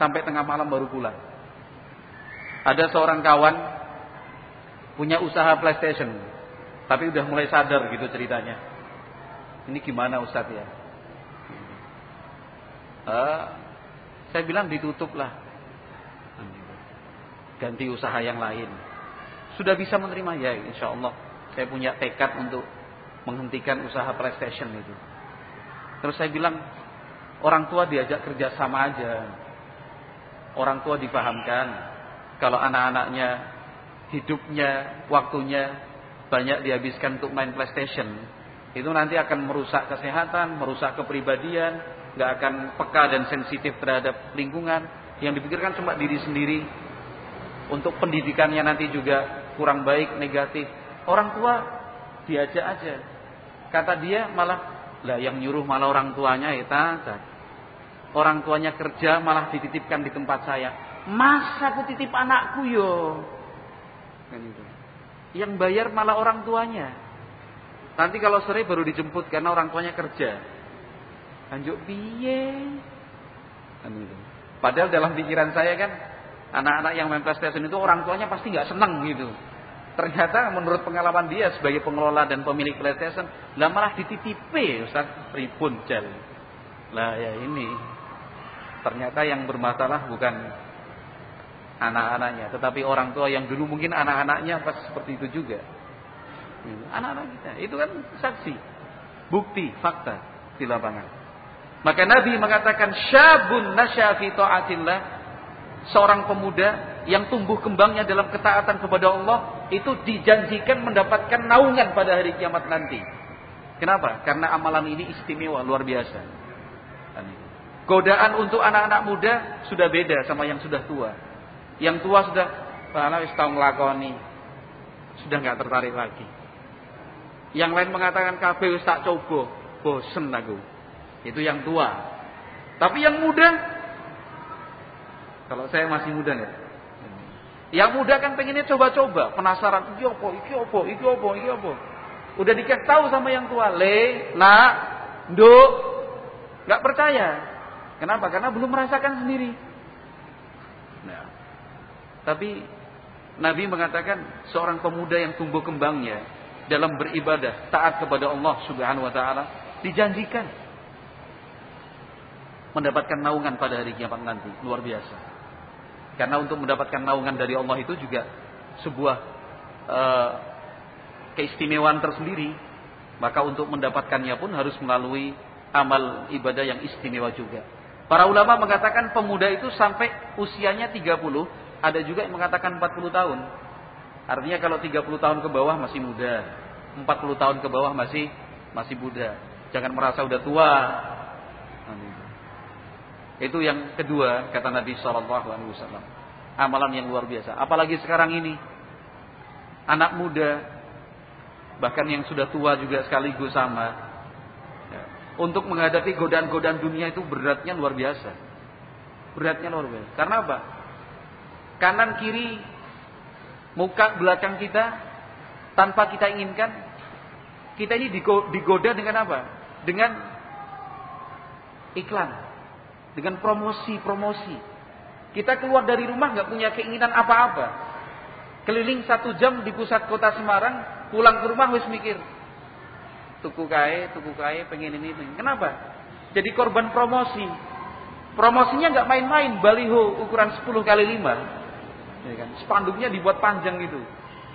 sampai tengah malam baru pulang. Ada seorang kawan punya usaha PlayStation, tapi udah mulai sadar gitu ceritanya. Ini gimana Ustadz ya? Uh, saya bilang ditutup lah ganti usaha yang lain. Sudah bisa menerima ya insya Allah. Saya punya tekad untuk menghentikan usaha PlayStation itu. Terus saya bilang orang tua diajak kerja sama aja. Orang tua dipahamkan kalau anak-anaknya hidupnya, waktunya banyak dihabiskan untuk main PlayStation, itu nanti akan merusak kesehatan, merusak kepribadian, nggak akan peka dan sensitif terhadap lingkungan. Yang dipikirkan cuma diri sendiri, untuk pendidikannya nanti juga kurang baik, negatif. Orang tua diajak aja. Kata dia malah lah yang nyuruh malah orang tuanya ya tata. Orang tuanya kerja malah dititipkan di tempat saya. Masa aku titip anakku yo? Kan itu. Yang bayar malah orang tuanya. Nanti kalau sore baru dijemput karena orang tuanya kerja. Anjuk piye? Kan itu. Padahal dalam pikiran saya kan anak-anak yang main itu orang tuanya pasti nggak seneng gitu. Ternyata menurut pengalaman dia sebagai pengelola dan pemilik PlayStation, lah malah dititipi Ustaz pripun jel. Lah ya ini ternyata yang bermasalah bukan anak-anaknya, tetapi orang tua yang dulu mungkin anak-anaknya pas seperti itu juga. Anak-anak kita itu kan saksi, bukti, fakta di lapangan. Maka Nabi mengatakan syabun nasya fi taatillah seorang pemuda yang tumbuh kembangnya dalam ketaatan kepada Allah itu dijanjikan mendapatkan naungan pada hari kiamat nanti. Kenapa? Karena amalan ini istimewa luar biasa. Godaan untuk anak-anak muda sudah beda sama yang sudah tua. Yang tua sudah malah wis tau nglakoni. Sudah nggak tertarik lagi. Yang lain mengatakan kabeh wis tak coba, bosen aku. Itu yang tua. Tapi yang muda kalau saya masih muda nih. Yang muda kan pengennya coba-coba, penasaran, iki opo, iki opo, iki opo, iki opo. Udah dikasih tahu sama yang tua, le, nak, nduk, nggak percaya. Kenapa? Karena belum merasakan sendiri. Nah, tapi Nabi mengatakan seorang pemuda yang tumbuh kembangnya dalam beribadah taat kepada Allah Subhanahu wa taala dijanjikan mendapatkan naungan pada hari kiamat nanti luar biasa. Karena untuk mendapatkan naungan dari Allah itu juga sebuah uh, keistimewaan tersendiri. Maka untuk mendapatkannya pun harus melalui amal ibadah yang istimewa juga. Para ulama mengatakan pemuda itu sampai usianya 30, ada juga yang mengatakan 40 tahun. Artinya kalau 30 tahun ke bawah masih muda, 40 tahun ke bawah masih masih muda. Jangan merasa udah tua. Itu yang kedua kata Nabi Shallallahu Alaihi Wasallam. amalan yang luar biasa. Apalagi sekarang ini anak muda bahkan yang sudah tua juga sekaligus sama untuk menghadapi godaan-godaan dunia itu beratnya luar biasa. Beratnya luar biasa. Karena apa? Kanan kiri muka belakang kita tanpa kita inginkan kita ini digoda dengan apa? Dengan iklan, dengan promosi-promosi. Kita keluar dari rumah nggak punya keinginan apa-apa. Keliling satu jam di pusat kota Semarang, pulang ke rumah wis mikir. Tuku kae, tuku kae, pengen ini, pengen. Kenapa? Jadi korban promosi. Promosinya nggak main-main, baliho ukuran 10 kali 5. Ya kan? Spanduknya dibuat panjang gitu.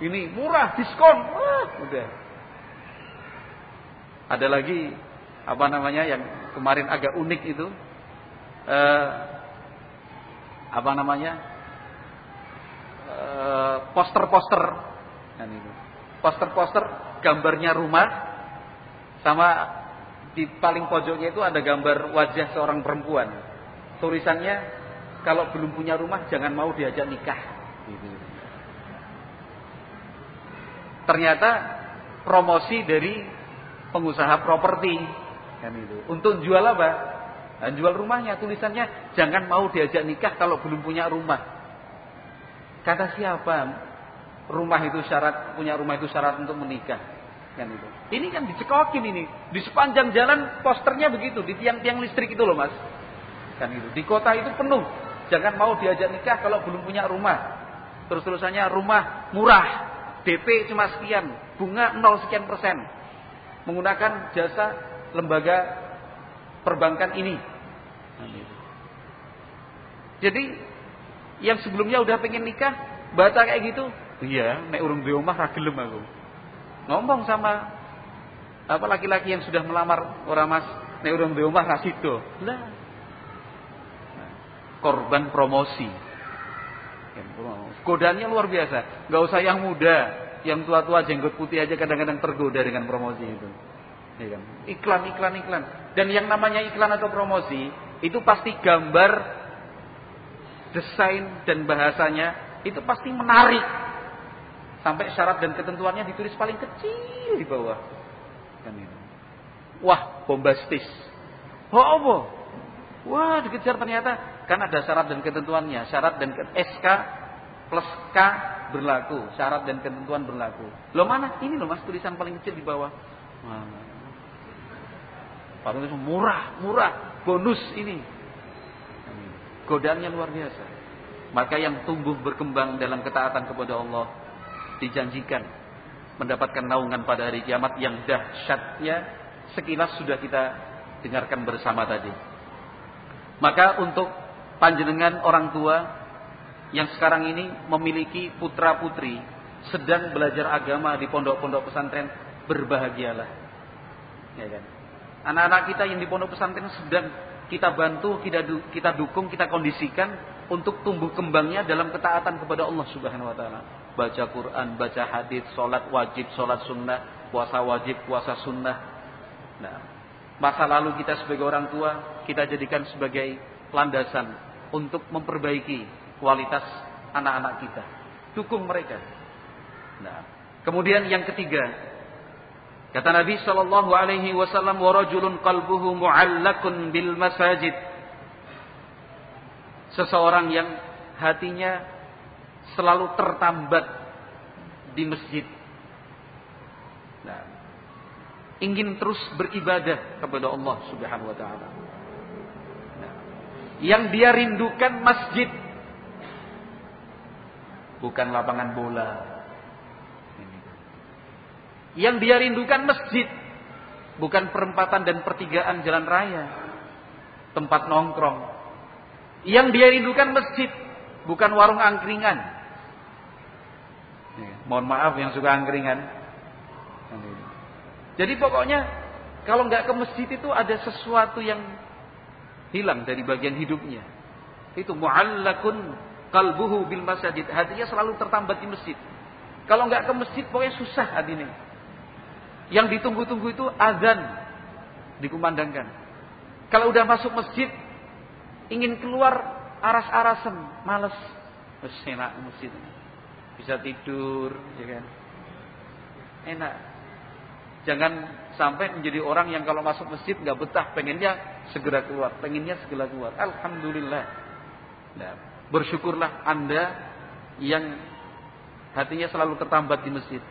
Ini murah, diskon. Wah, udah. Ada lagi apa namanya yang kemarin agak unik itu. Uh, apa namanya eh, poster-poster kan itu poster-poster gambarnya rumah sama di paling pojoknya itu ada gambar wajah seorang perempuan tulisannya kalau belum punya rumah jangan mau diajak nikah gitu. ternyata promosi dari pengusaha properti kan itu untuk jual apa dan jual rumahnya tulisannya jangan mau diajak nikah kalau belum punya rumah. Kata siapa? Rumah itu syarat punya rumah itu syarat untuk menikah. Kan itu. Ini kan dicekokin ini. Di sepanjang jalan posternya begitu di tiang-tiang listrik itu loh, Mas. Kan itu. Di kota itu penuh. Jangan mau diajak nikah kalau belum punya rumah. Terus-terusannya rumah murah. DP cuma sekian, bunga 0 sekian persen. Menggunakan jasa lembaga perbankan ini. Jadi yang sebelumnya udah pengen nikah, baca kayak gitu, iya, nek urung di rumah ragilem aku. Ngomong sama apa laki-laki yang sudah melamar orang mas, nek urung di rumah rasido. Lah. Korban promosi. Godanya luar biasa. Gak usah yang muda, yang tua-tua jenggot putih aja kadang-kadang tergoda dengan promosi itu. Iya? Iklan, iklan, iklan. Dan yang namanya iklan atau promosi itu pasti gambar, desain dan bahasanya itu pasti menarik. Sampai syarat dan ketentuannya ditulis paling kecil di bawah. Kan itu. Wah, bombastis. Oh, apa? Wah, dikejar ternyata kan ada syarat dan ketentuannya. Syarat dan SK plus K berlaku. Syarat dan ketentuan berlaku. Lo mana? Ini loh mas tulisan paling kecil di bawah. Padahal itu murah, murah, bonus ini. Godaannya luar biasa. Maka yang tumbuh berkembang dalam ketaatan kepada Allah dijanjikan mendapatkan naungan pada hari kiamat yang dahsyatnya sekilas sudah kita dengarkan bersama tadi. Maka untuk panjenengan orang tua yang sekarang ini memiliki putra putri sedang belajar agama di pondok-pondok pesantren berbahagialah. Ya kan? Anak-anak kita yang di pondok pesantren sedang kita bantu, kita kita dukung, kita kondisikan untuk tumbuh kembangnya dalam ketaatan kepada Allah Subhanahu wa taala. Baca Quran, baca hadis, salat wajib, salat sunnah, puasa wajib, puasa sunnah. Nah, masa lalu kita sebagai orang tua kita jadikan sebagai landasan untuk memperbaiki kualitas anak-anak kita. Dukung mereka. Nah, kemudian yang ketiga, Kata Nabi sallallahu alaihi wasallam wa rajulun qalbuhu mu'allakun bil masajid. Seseorang yang hatinya selalu tertambat di masjid. Nah, ingin terus beribadah kepada Allah Subhanahu wa taala. Nah, yang dia rindukan masjid bukan lapangan bola, yang dia rindukan masjid, bukan perempatan dan pertigaan jalan raya, tempat nongkrong. Yang dia rindukan masjid, bukan warung angkringan. Mohon maaf yang suka angkringan. Jadi pokoknya kalau nggak ke masjid itu ada sesuatu yang hilang dari bagian hidupnya. Itu mu'allakun kalbuhu bil masjid. Hatinya selalu tertambat di masjid. Kalau nggak ke masjid pokoknya susah hatinya. Yang ditunggu-tunggu itu azan dikumandangkan. Kalau udah masuk masjid, ingin keluar aras-arasan, males. enak masjid. Bisa tidur, ya kan? Enak. Jangan sampai menjadi orang yang kalau masuk masjid nggak betah, pengennya segera keluar, pengennya segera keluar. Alhamdulillah. Nah, bersyukurlah Anda yang hatinya selalu tertambat di masjid.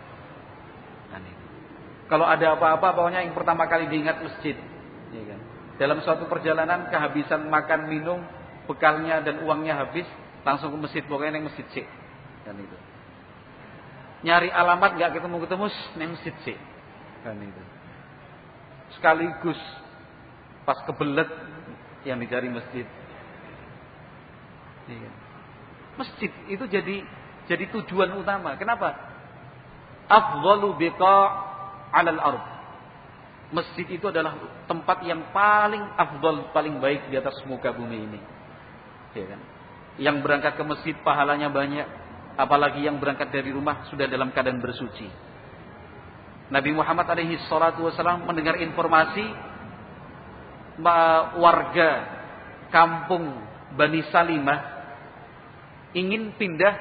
Nah, kalau ada apa-apa, pokoknya yang pertama kali diingat masjid. Ya kan? Dalam suatu perjalanan kehabisan makan minum, bekalnya dan uangnya habis, langsung ke masjid, pokoknya yang masjid sih. Kan itu. Nyari alamat nggak ketemu-ketemu, neng masjid sih. Kan itu. Sekaligus pas kebelet yang dicari masjid. Iya. Masjid itu jadi jadi tujuan utama. Kenapa? Afdalu biqa 'alal ard. Masjid itu adalah tempat yang paling afdal, paling baik di atas muka bumi ini. Ya kan? Yang berangkat ke masjid pahalanya banyak, apalagi yang berangkat dari rumah sudah dalam keadaan bersuci. Nabi Muhammad alaihi salatu wasallam mendengar informasi warga kampung Bani Salimah ingin pindah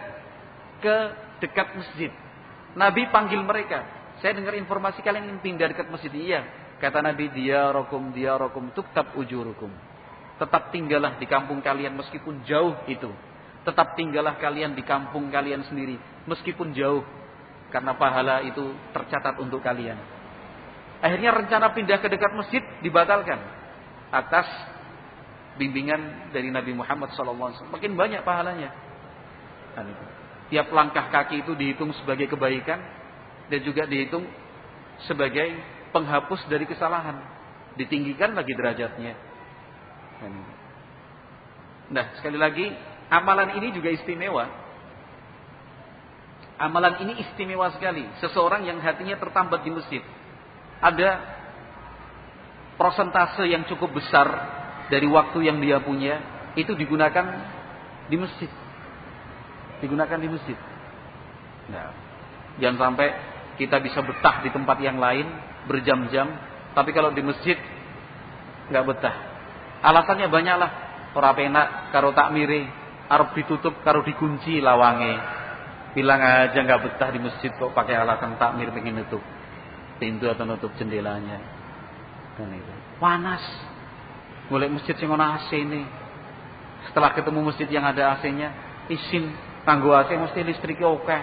ke dekat masjid. Nabi panggil mereka. Saya dengar informasi kalian ingin pindah dekat masjid. Iya. Kata Nabi, dia rokum, dia rokum, tuktab ujurukum. Tetap tinggallah di kampung kalian meskipun jauh itu. Tetap tinggallah kalian di kampung kalian sendiri meskipun jauh. Karena pahala itu tercatat untuk kalian. Akhirnya rencana pindah ke dekat masjid dibatalkan. Atas bimbingan dari Nabi Muhammad SAW. Makin banyak pahalanya. Tiap langkah kaki itu dihitung sebagai kebaikan. Dan juga dihitung sebagai penghapus dari kesalahan. Ditinggikan lagi derajatnya. Nah, sekali lagi, amalan ini juga istimewa. Amalan ini istimewa sekali. Seseorang yang hatinya tertambat di masjid. Ada prosentase yang cukup besar dari waktu yang dia punya itu digunakan di masjid. Digunakan di masjid. Nah, jangan sampai kita bisa betah di tempat yang lain berjam-jam, tapi kalau di masjid nggak betah. Alasannya banyaklah. Ora penak karo takmire, arep ditutup karo dikunci lawange. Bilang aja nggak betah di masjid kok pakai alasan takmir pengen nutup pintu atau nutup jendelanya. Kan itu. Panas. Mulai masjid sing ana AC ini. Setelah ketemu masjid yang ada AC-nya, isin tangguh AC mesti listriknya oke.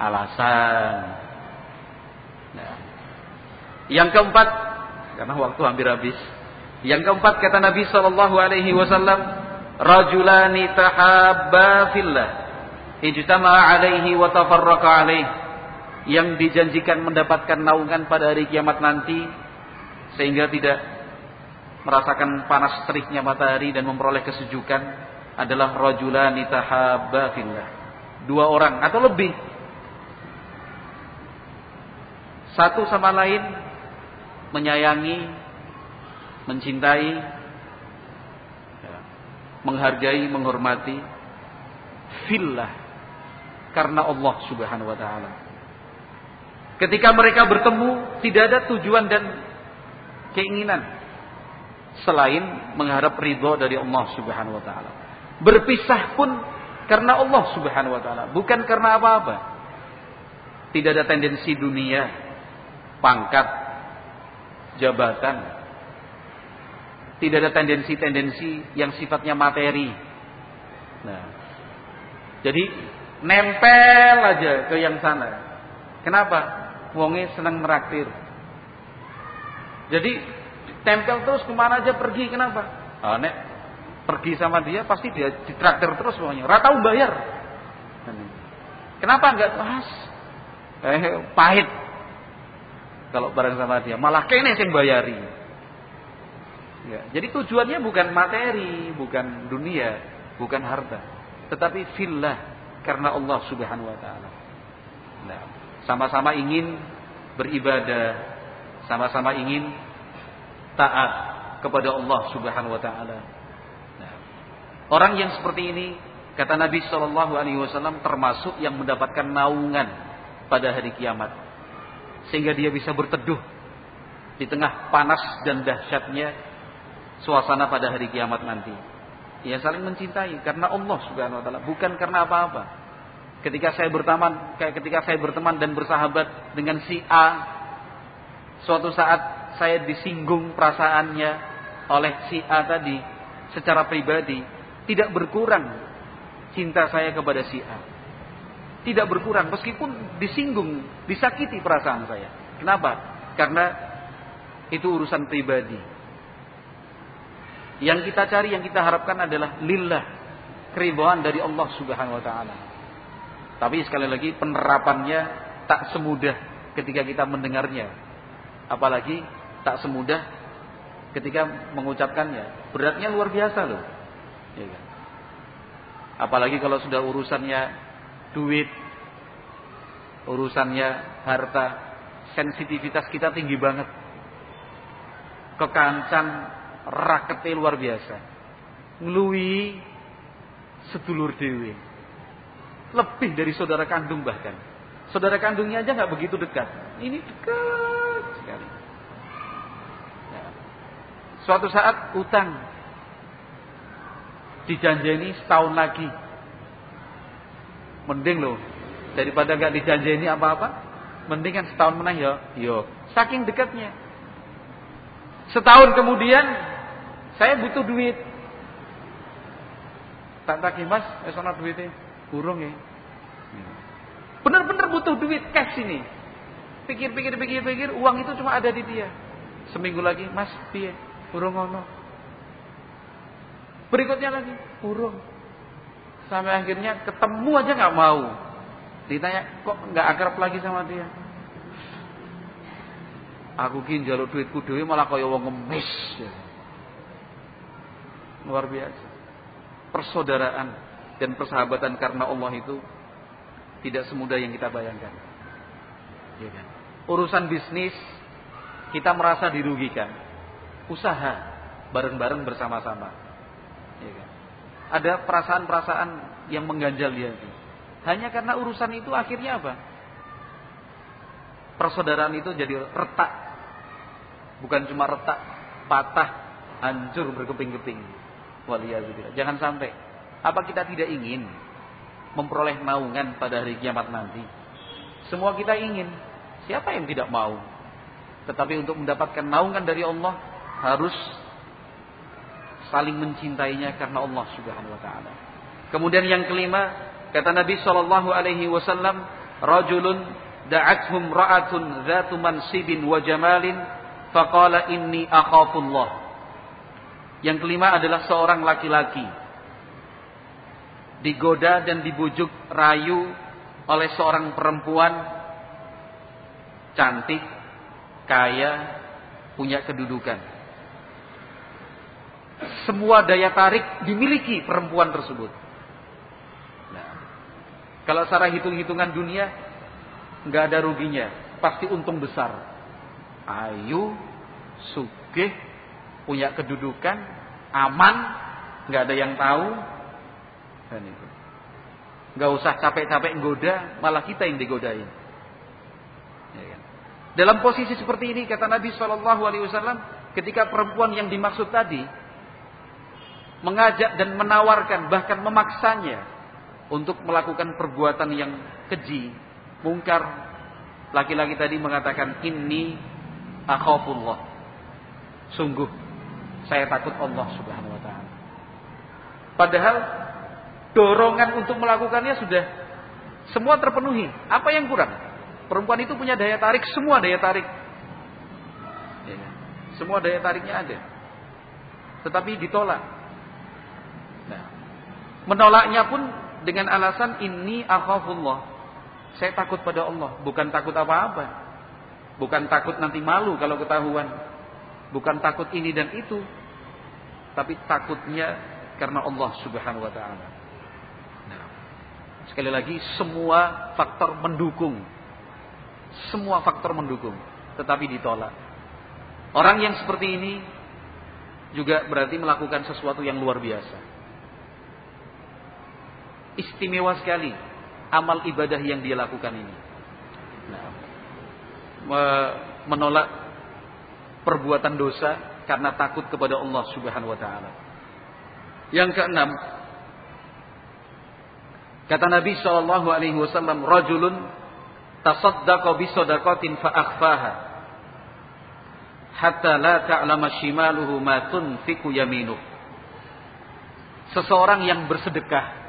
Alasan. Nah. Yang keempat, karena waktu hampir habis. Yang keempat kata Nabi Shallallahu Alaihi Wasallam, rajulani tahabba fillah, ijtama alaihi wa tafarraqa alaihi. Yang dijanjikan mendapatkan naungan pada hari kiamat nanti, sehingga tidak merasakan panas teriknya matahari dan memperoleh kesejukan adalah rajulani tahabba fillah. Dua orang atau lebih. Satu sama lain menyayangi, mencintai, menghargai, menghormati, fillah karena Allah Subhanahu wa taala. Ketika mereka bertemu, tidak ada tujuan dan keinginan selain mengharap ridho dari Allah Subhanahu wa taala. Berpisah pun karena Allah Subhanahu wa taala, bukan karena apa-apa. Tidak ada tendensi dunia, pangkat, jabatan. Tidak ada tendensi-tendensi yang sifatnya materi. Nah, jadi nempel aja ke yang sana. Kenapa? Wonge senang meraktir. Jadi tempel terus ke mana aja pergi. Kenapa? Oh, nek pergi sama dia pasti dia ditraktir terus pokoknya. Rata bayar. Kenapa enggak pas? Eh, pahit kalau bareng sama dia. Malah kene yang bayari. Ya, jadi tujuannya bukan materi, bukan dunia, bukan harta, tetapi fillah karena Allah Subhanahu wa taala. Nah, sama-sama ingin beribadah, sama-sama ingin taat kepada Allah Subhanahu wa taala. Orang yang seperti ini kata Nabi Shallallahu alaihi wasallam termasuk yang mendapatkan naungan pada hari kiamat. Sehingga dia bisa berteduh di tengah panas dan dahsyatnya suasana pada hari kiamat nanti. Ya saling mencintai karena Allah Subhanahu wa taala, bukan karena apa-apa. Ketika saya berteman, kayak ketika saya berteman dan bersahabat dengan si A, suatu saat saya disinggung perasaannya oleh si A tadi secara pribadi, tidak berkurang cinta saya kepada si A. Tidak berkurang meskipun disinggung, disakiti perasaan saya. Kenapa? Karena itu urusan pribadi. Yang kita cari, yang kita harapkan adalah lillah, keribuan dari Allah Subhanahu wa taala. Tapi sekali lagi penerapannya tak semudah ketika kita mendengarnya. Apalagi tak semudah ketika mengucapkannya. Beratnya luar biasa loh. Ya kan? Apalagi kalau sudah urusannya duit, urusannya harta, sensitivitas kita tinggi banget. Kekancan rakete luar biasa. Ngelui sedulur dewi. Lebih dari saudara kandung bahkan. Saudara kandungnya aja nggak begitu dekat. Ini dekat sekali. Ya. Suatu saat utang dijanjeni setahun lagi. Mending loh daripada nggak dijanjeni apa-apa. Mending kan setahun menang ya. Yo, saking dekatnya. Setahun kemudian saya butuh duit. Tak tagih mas, eh duitnya. Burung ya. Benar-benar butuh duit cash ini. Pikir-pikir, pikir-pikir, uang itu cuma ada di dia. Seminggu lagi, mas, piye? Burung ngono. Berikutnya lagi, burung. Sampai akhirnya ketemu aja nggak mau. Ditanya, kok nggak akrab lagi sama dia? Aku ki njaluk duitku dhewe malah kaya wong ngemis. Luar biasa. Persaudaraan dan persahabatan karena Allah itu tidak semudah yang kita bayangkan. Ya kan? Urusan bisnis kita merasa dirugikan. Usaha bareng-bareng bersama-sama. Ya kan? Ada perasaan-perasaan yang mengganjal dia. Hanya karena urusan itu akhirnya apa? Persaudaraan itu jadi retak. Bukan cuma retak, patah, hancur berkeping-keping. Waliyahzubillah. Jangan sampai. Apa kita tidak ingin memperoleh naungan pada hari kiamat nanti? Semua kita ingin. Siapa yang tidak mau? Tetapi untuk mendapatkan naungan dari Allah harus saling mencintainya karena Allah Subhanahu wa taala. Kemudian yang kelima, kata Nabi sallallahu alaihi wasallam, rajulun da'athum ra'atun dzatu mansibin wa jamalin faqala inni akhafullah. Yang kelima adalah seorang laki-laki digoda dan dibujuk rayu oleh seorang perempuan cantik, kaya, punya kedudukan. Semua daya tarik dimiliki perempuan tersebut. Nah, kalau secara hitung-hitungan dunia nggak ada ruginya, pasti untung besar. Ayu, sugih, punya kedudukan, aman, nggak ada yang tahu, dan itu. Nggak usah capek-capek goda, malah kita yang digodain. Ya kan? Dalam posisi seperti ini kata Nabi Shallallahu Alaihi Wasallam, ketika perempuan yang dimaksud tadi mengajak dan menawarkan bahkan memaksanya untuk melakukan perbuatan yang keji, mungkar, laki-laki tadi mengatakan ini akhafullah. Sungguh saya takut Allah Subhanahu wa taala. Padahal dorongan untuk melakukannya sudah semua terpenuhi. Apa yang kurang? Perempuan itu punya daya tarik, semua daya tarik. Ya, semua daya tariknya ada. Tetapi ditolak. Nah, menolaknya pun dengan alasan ini akhafullah. Saya takut pada Allah, bukan takut apa-apa. Bukan takut nanti malu kalau ketahuan. Bukan takut ini dan itu. Tapi takutnya karena Allah subhanahu wa ta'ala. Nah, sekali lagi semua faktor mendukung. Semua faktor mendukung. Tetapi ditolak. Orang yang seperti ini juga berarti melakukan sesuatu yang luar biasa. Istimewa sekali amal ibadah yang dia lakukan ini. Nah, menolak perbuatan dosa karena takut kepada Allah Subhanahu wa taala. Yang keenam, kata Nabi Shallallahu Alaihi Wasallam, rajulun tasaddaqa bi sadaqatin fa akhfaha hatta la ta'lama shimaluhu ma tunfiqu yaminuh. Seseorang yang bersedekah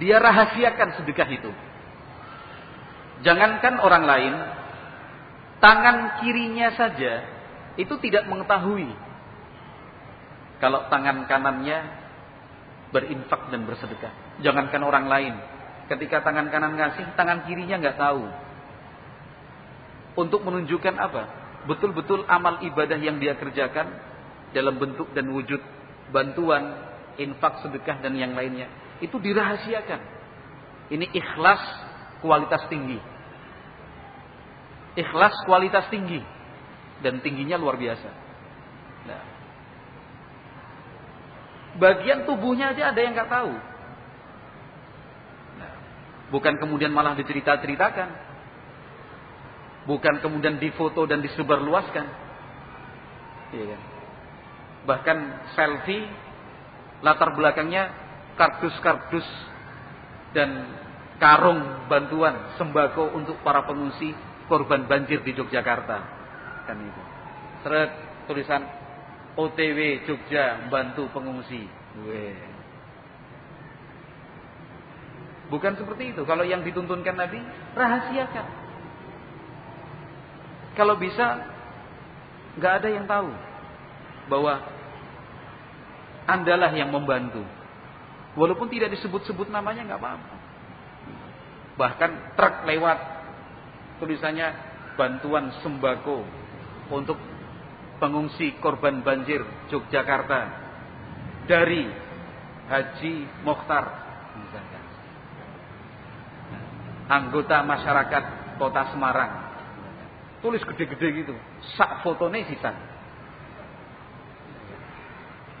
dia rahasiakan sedekah itu. Jangankan orang lain, tangan kirinya saja itu tidak mengetahui kalau tangan kanannya berinfak dan bersedekah. Jangankan orang lain. Ketika tangan kanan ngasih, tangan kirinya nggak tahu. Untuk menunjukkan apa? Betul-betul amal ibadah yang dia kerjakan dalam bentuk dan wujud bantuan, infak, sedekah dan yang lainnya. Itu dirahasiakan. Ini ikhlas kualitas tinggi. Ikhlas kualitas tinggi. Dan tingginya luar biasa. Nah, bagian tubuhnya aja ada yang nggak tahu. Nah, bukan kemudian malah dicerita-ceritakan. Bukan kemudian difoto dan disebarluaskan. Iya kan? Bahkan selfie latar belakangnya kardus-kardus dan karung bantuan sembako untuk para pengungsi korban banjir di Yogyakarta. Kan itu. Seret tulisan OTW Jogja bantu pengungsi. Bukan seperti itu. Kalau yang dituntunkan Nabi, rahasiakan. Kalau bisa, nggak ada yang tahu bahwa andalah yang membantu. Walaupun tidak disebut-sebut namanya nggak apa-apa. Bahkan truk lewat tulisannya bantuan sembako untuk pengungsi korban banjir Yogyakarta dari Haji Mokhtar. Anggota masyarakat Kota Semarang. Tulis gede-gede gitu. Sak fotonya hitam.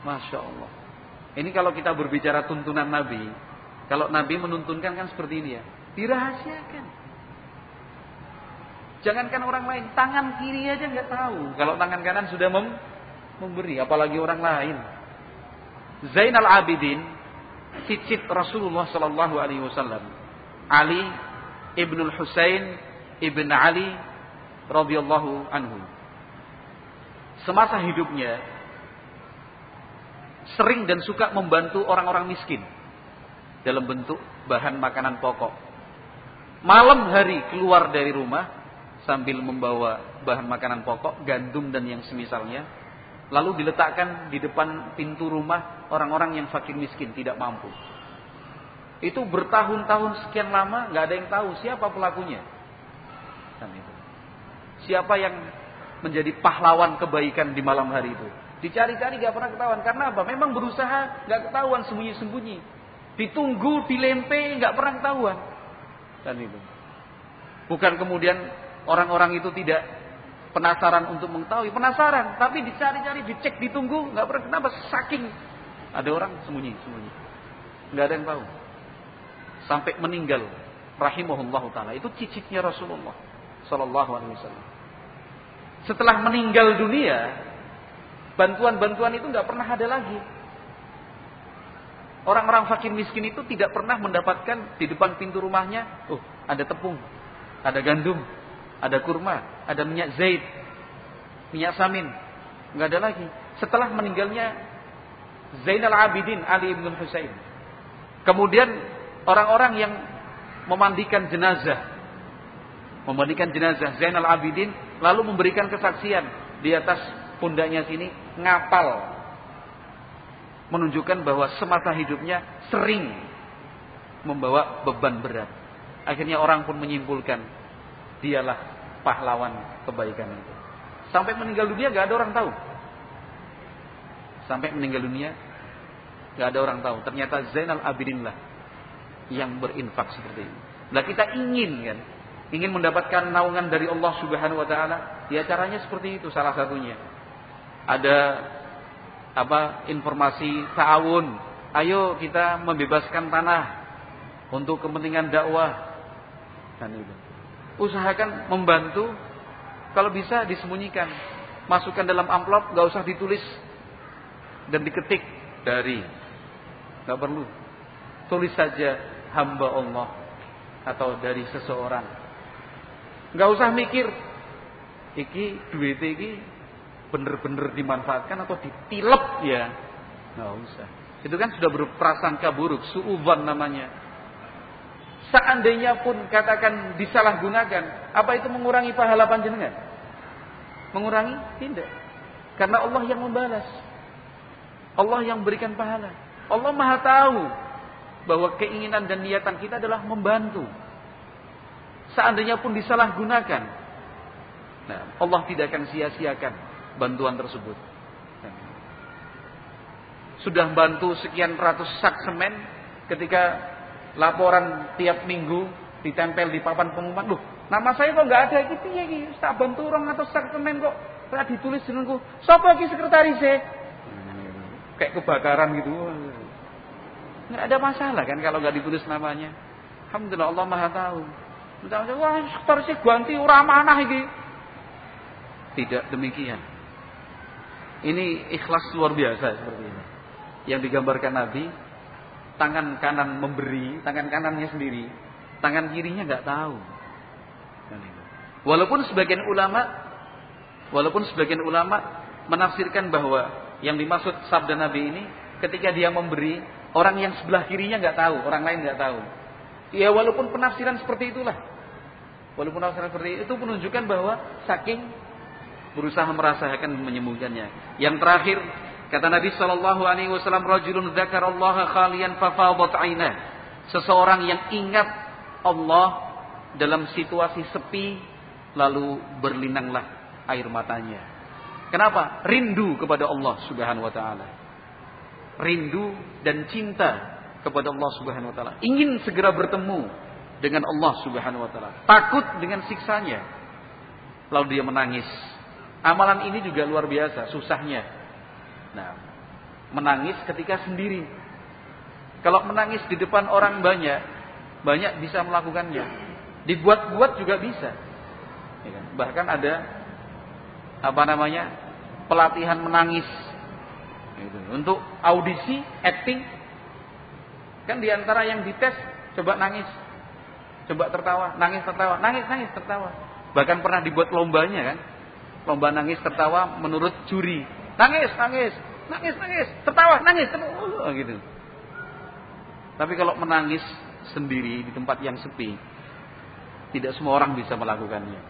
Masya Allah. Ini kalau kita berbicara tuntunan Nabi. Kalau Nabi menuntunkan kan seperti ini ya. Dirahasiakan. Jangankan orang lain, tangan kiri aja nggak tahu. Kalau tangan kanan sudah mem memberi, apalagi orang lain. Zainal Abidin, cicit Rasulullah Sallallahu Alaihi Wasallam, Ali ibnul Husain ibn Ali radhiyallahu anhu. Semasa hidupnya sering dan suka membantu orang-orang miskin dalam bentuk bahan makanan pokok. Malam hari keluar dari rumah sambil membawa bahan makanan pokok, gandum dan yang semisalnya, lalu diletakkan di depan pintu rumah orang-orang yang fakir miskin tidak mampu. Itu bertahun-tahun sekian lama nggak ada yang tahu siapa pelakunya. Siapa yang menjadi pahlawan kebaikan di malam hari itu? Dicari-cari nggak pernah ketahuan. Karena apa? Memang berusaha nggak ketahuan sembunyi-sembunyi. Ditunggu, dilempe nggak pernah ketahuan. Dan itu. Bukan kemudian orang-orang itu tidak penasaran untuk mengetahui, penasaran, tapi dicari-cari, dicek, ditunggu, nggak pernah. Kenapa? Saking. Ada orang sembunyi, sembunyi, nggak ada yang tahu, sampai meninggal, rahimahullah taala. Itu cicitnya Rasulullah Wasallam. Setelah meninggal dunia, bantuan-bantuan itu nggak pernah ada lagi. Orang-orang fakir miskin itu tidak pernah mendapatkan di depan pintu rumahnya, oh ada tepung, ada gandum, ada kurma, ada minyak zait, minyak samin. Enggak ada lagi. Setelah meninggalnya Zainal Abidin Ali bin Husain. Kemudian orang-orang yang memandikan jenazah memandikan jenazah Zainal Abidin lalu memberikan kesaksian di atas pundaknya sini ngapal menunjukkan bahwa semasa hidupnya sering membawa beban berat. Akhirnya orang pun menyimpulkan dialah pahlawan kebaikan itu. Sampai meninggal dunia gak ada orang tahu. Sampai meninggal dunia gak ada orang tahu. Ternyata Zainal Abidin lah yang berinfak seperti ini. Nah kita ingin kan, ingin mendapatkan naungan dari Allah Subhanahu Wa Taala. Ya caranya seperti itu salah satunya. Ada apa informasi ta'awun. Ayo kita membebaskan tanah untuk kepentingan dakwah. Dan itu usahakan membantu. Kalau bisa disembunyikan masukkan dalam amplop gak usah ditulis dan diketik dari. Nggak perlu. Tulis saja hamba Allah atau dari seseorang. Nggak usah mikir iki duit iki bener-bener dimanfaatkan atau ditilep ya? Nggak usah. Itu kan sudah berprasangka buruk suuban namanya seandainya pun katakan disalahgunakan apa itu mengurangi pahala panjenengan? Mengurangi? Tidak. Karena Allah yang membalas. Allah yang berikan pahala. Allah maha tahu bahwa keinginan dan niatan kita adalah membantu. Seandainya pun disalahgunakan nah Allah tidak akan sia-siakan bantuan tersebut. Sudah bantu sekian ratus sak semen ketika laporan tiap minggu ditempel di papan pengumuman. Loh, nama saya kok nggak ada gitu ya gitu. Tak bantu orang atau sak semen kok. Telah ditulis jenengku. Lagi sekretaris saya? Kayak kebakaran gitu. Nggak ada masalah kan kalau nggak ditulis namanya. Alhamdulillah Allah Maha tahu. Wah, sekretarisnya ganti orang mana ini? Tidak demikian. Ini ikhlas luar biasa seperti ini. Yang digambarkan Nabi, tangan kanan memberi, tangan kanannya sendiri, tangan kirinya nggak tahu. Walaupun sebagian ulama, walaupun sebagian ulama menafsirkan bahwa yang dimaksud sabda Nabi ini, ketika dia memberi, orang yang sebelah kirinya nggak tahu, orang lain nggak tahu. Ya walaupun penafsiran seperti itulah, walaupun penafsiran seperti itu menunjukkan bahwa saking berusaha merasakan menyembuhkannya. Yang terakhir kata Nabi Shallallahu Alaihi Wasallam, rajulun Allah khalian fafadat aina. Seseorang yang ingat Allah dalam situasi sepi lalu berlinanglah air matanya. Kenapa? Rindu kepada Allah Subhanahu wa taala. Rindu dan cinta kepada Allah Subhanahu wa taala. Ingin segera bertemu dengan Allah Subhanahu wa taala. Takut dengan siksanya. Lalu dia menangis Amalan ini juga luar biasa susahnya. Nah, menangis ketika sendiri. Kalau menangis di depan orang banyak, banyak bisa melakukannya. Dibuat-buat juga bisa. Ya kan? Bahkan ada apa namanya pelatihan menangis gitu. untuk audisi acting kan di antara yang dites coba nangis coba tertawa nangis tertawa nangis nangis tertawa bahkan pernah dibuat lombanya kan lomba nangis tertawa menurut juri. Nangis, nangis, nangis, nangis, tertawa, nangis, tertawa, oh, gitu. Tapi kalau menangis sendiri di tempat yang sepi, tidak semua orang bisa melakukannya.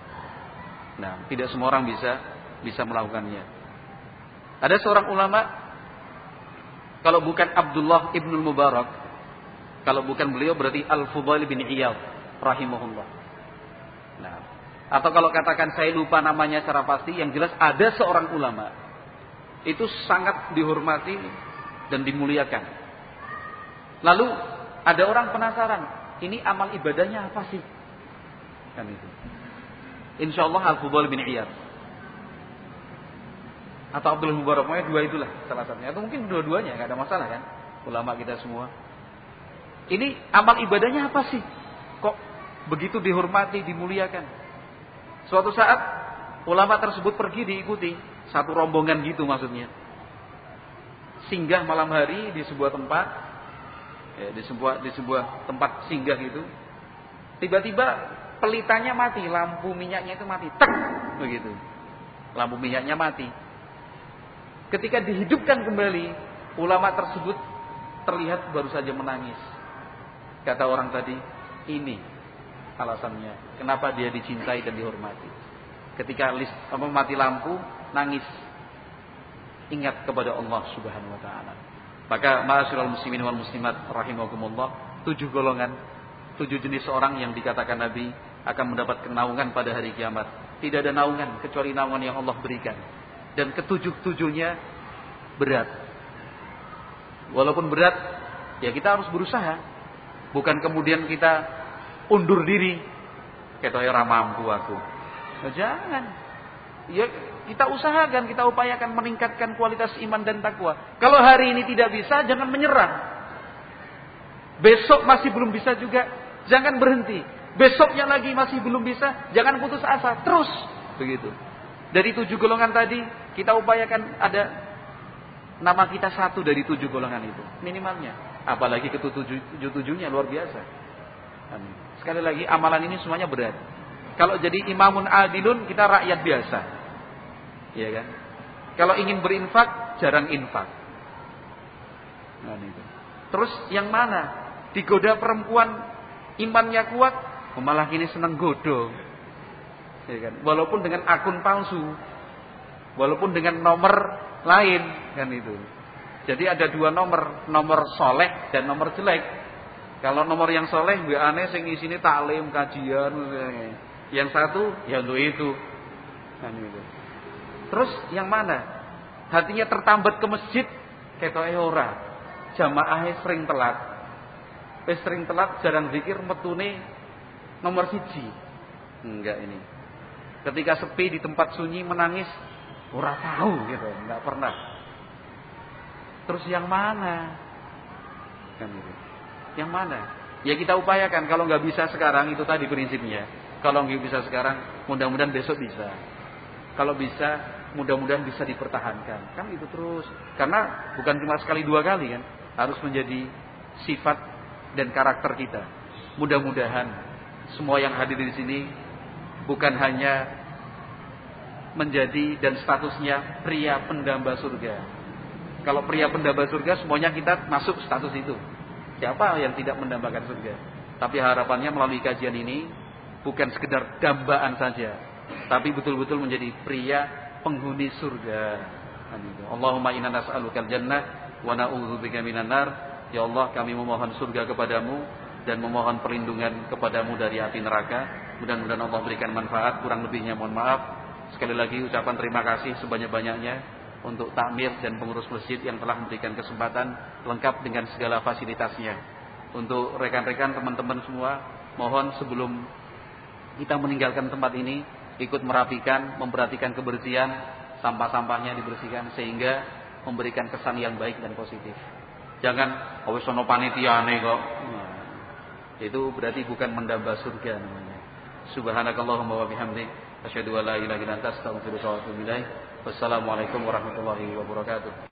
Nah, tidak semua orang bisa bisa melakukannya. Ada seorang ulama, kalau bukan Abdullah ibnu Mubarak, kalau bukan beliau berarti Al Fudail bin Iyad rahimahullah. Nah, atau kalau katakan saya lupa namanya secara pasti, yang jelas ada seorang ulama. Itu sangat dihormati dan dimuliakan. Lalu ada orang penasaran, ini amal ibadahnya apa sih? Kan itu. Insya Allah Al-Fudhal bin Iyad. Atau Abdul Mubarak, pokoknya dua itulah salah satunya. Atau mungkin dua-duanya, nggak ada masalah kan? Ulama kita semua. Ini amal ibadahnya apa sih? Kok begitu dihormati, dimuliakan? Suatu saat ulama tersebut pergi diikuti satu rombongan gitu maksudnya. Singgah malam hari di sebuah tempat ya, di sebuah di sebuah tempat singgah gitu. Tiba-tiba pelitanya mati, lampu minyaknya itu mati. Tek begitu. Lampu minyaknya mati. Ketika dihidupkan kembali, ulama tersebut terlihat baru saja menangis. Kata orang tadi, ini alasannya. Kenapa dia dicintai dan dihormati. Ketika list, apa, mati lampu, nangis. Ingat kepada Allah subhanahu wa ta'ala. Maka ma'asyiral muslimin wal muslimat rahimakumullah. Tujuh golongan, tujuh jenis orang yang dikatakan Nabi akan mendapat kenaungan pada hari kiamat. Tidak ada naungan kecuali naungan yang Allah berikan. Dan ketujuh-tujuhnya berat. Walaupun berat, ya kita harus berusaha. Bukan kemudian kita undur diri. Kata ya mampu aku. Nah, jangan. Ya kita usahakan, kita upayakan meningkatkan kualitas iman dan takwa. Kalau hari ini tidak bisa, jangan menyerah. Besok masih belum bisa juga, jangan berhenti. Besoknya lagi masih belum bisa, jangan putus asa, terus begitu. Dari tujuh golongan tadi, kita upayakan ada nama kita satu dari tujuh golongan itu minimalnya. Apalagi ketujuh tujuhnya luar biasa. Sekali lagi amalan ini semuanya berat. Kalau jadi imamun adilun kita rakyat biasa. Iya kan? Kalau ingin berinfak jarang infak. Nah, itu. Terus yang mana? Digoda perempuan imannya kuat, oh, malah kini senang godo. Ya kan? Walaupun dengan akun palsu, walaupun dengan nomor lain kan itu. Jadi ada dua nomor, nomor soleh dan nomor jelek. Kalau nomor yang soleh, gue aneh sing sini taklim, kajian, yang satu ya untuk itu. Kan itu. Terus yang mana? Hatinya tertambat ke masjid, kayak ora. Jamaahnya sering telat. Eh sering telat, jarang zikir, metune nomor siji. Enggak ini. Ketika sepi di tempat sunyi menangis, ora tahu gitu, enggak pernah. Terus yang mana? Kan itu. Yang mana? Ya kita upayakan kalau nggak bisa sekarang itu tadi prinsipnya. Kalau nggak bisa sekarang, mudah-mudahan besok bisa. Kalau bisa, mudah-mudahan bisa dipertahankan. Kan itu terus. Karena bukan cuma sekali dua kali kan, harus menjadi sifat dan karakter kita. Mudah-mudahan semua yang hadir di sini bukan hanya menjadi dan statusnya pria pendamba surga. Kalau pria pendamba surga semuanya kita masuk status itu. Siapa yang tidak mendambakan surga? Tapi harapannya melalui kajian ini bukan sekedar dambaan saja, tapi betul-betul menjadi pria penghuni surga. Allahumma inna nas'alukal jannah wa na'udzubika minan nar. Ya Allah, kami memohon surga kepadamu dan memohon perlindungan kepadamu dari api neraka. Mudah-mudahan Allah berikan manfaat, kurang lebihnya mohon maaf. Sekali lagi ucapan terima kasih sebanyak-banyaknya untuk takmir dan pengurus masjid yang telah memberikan kesempatan lengkap dengan segala fasilitasnya. Untuk rekan-rekan teman-teman semua, mohon sebelum kita meninggalkan tempat ini ikut merapikan, memperhatikan kebersihan, sampah-sampahnya dibersihkan sehingga memberikan kesan yang baik dan positif. Jangan awis sono panitiane kok. Nah, itu berarti bukan mendamba surga namanya. Subhanakallahumma wa bihamdik asyhadu an la ilaha illa anta astaghfiruka wa atubu ilaik. Wassalamualaikum warahmatullahi wabarakatuh.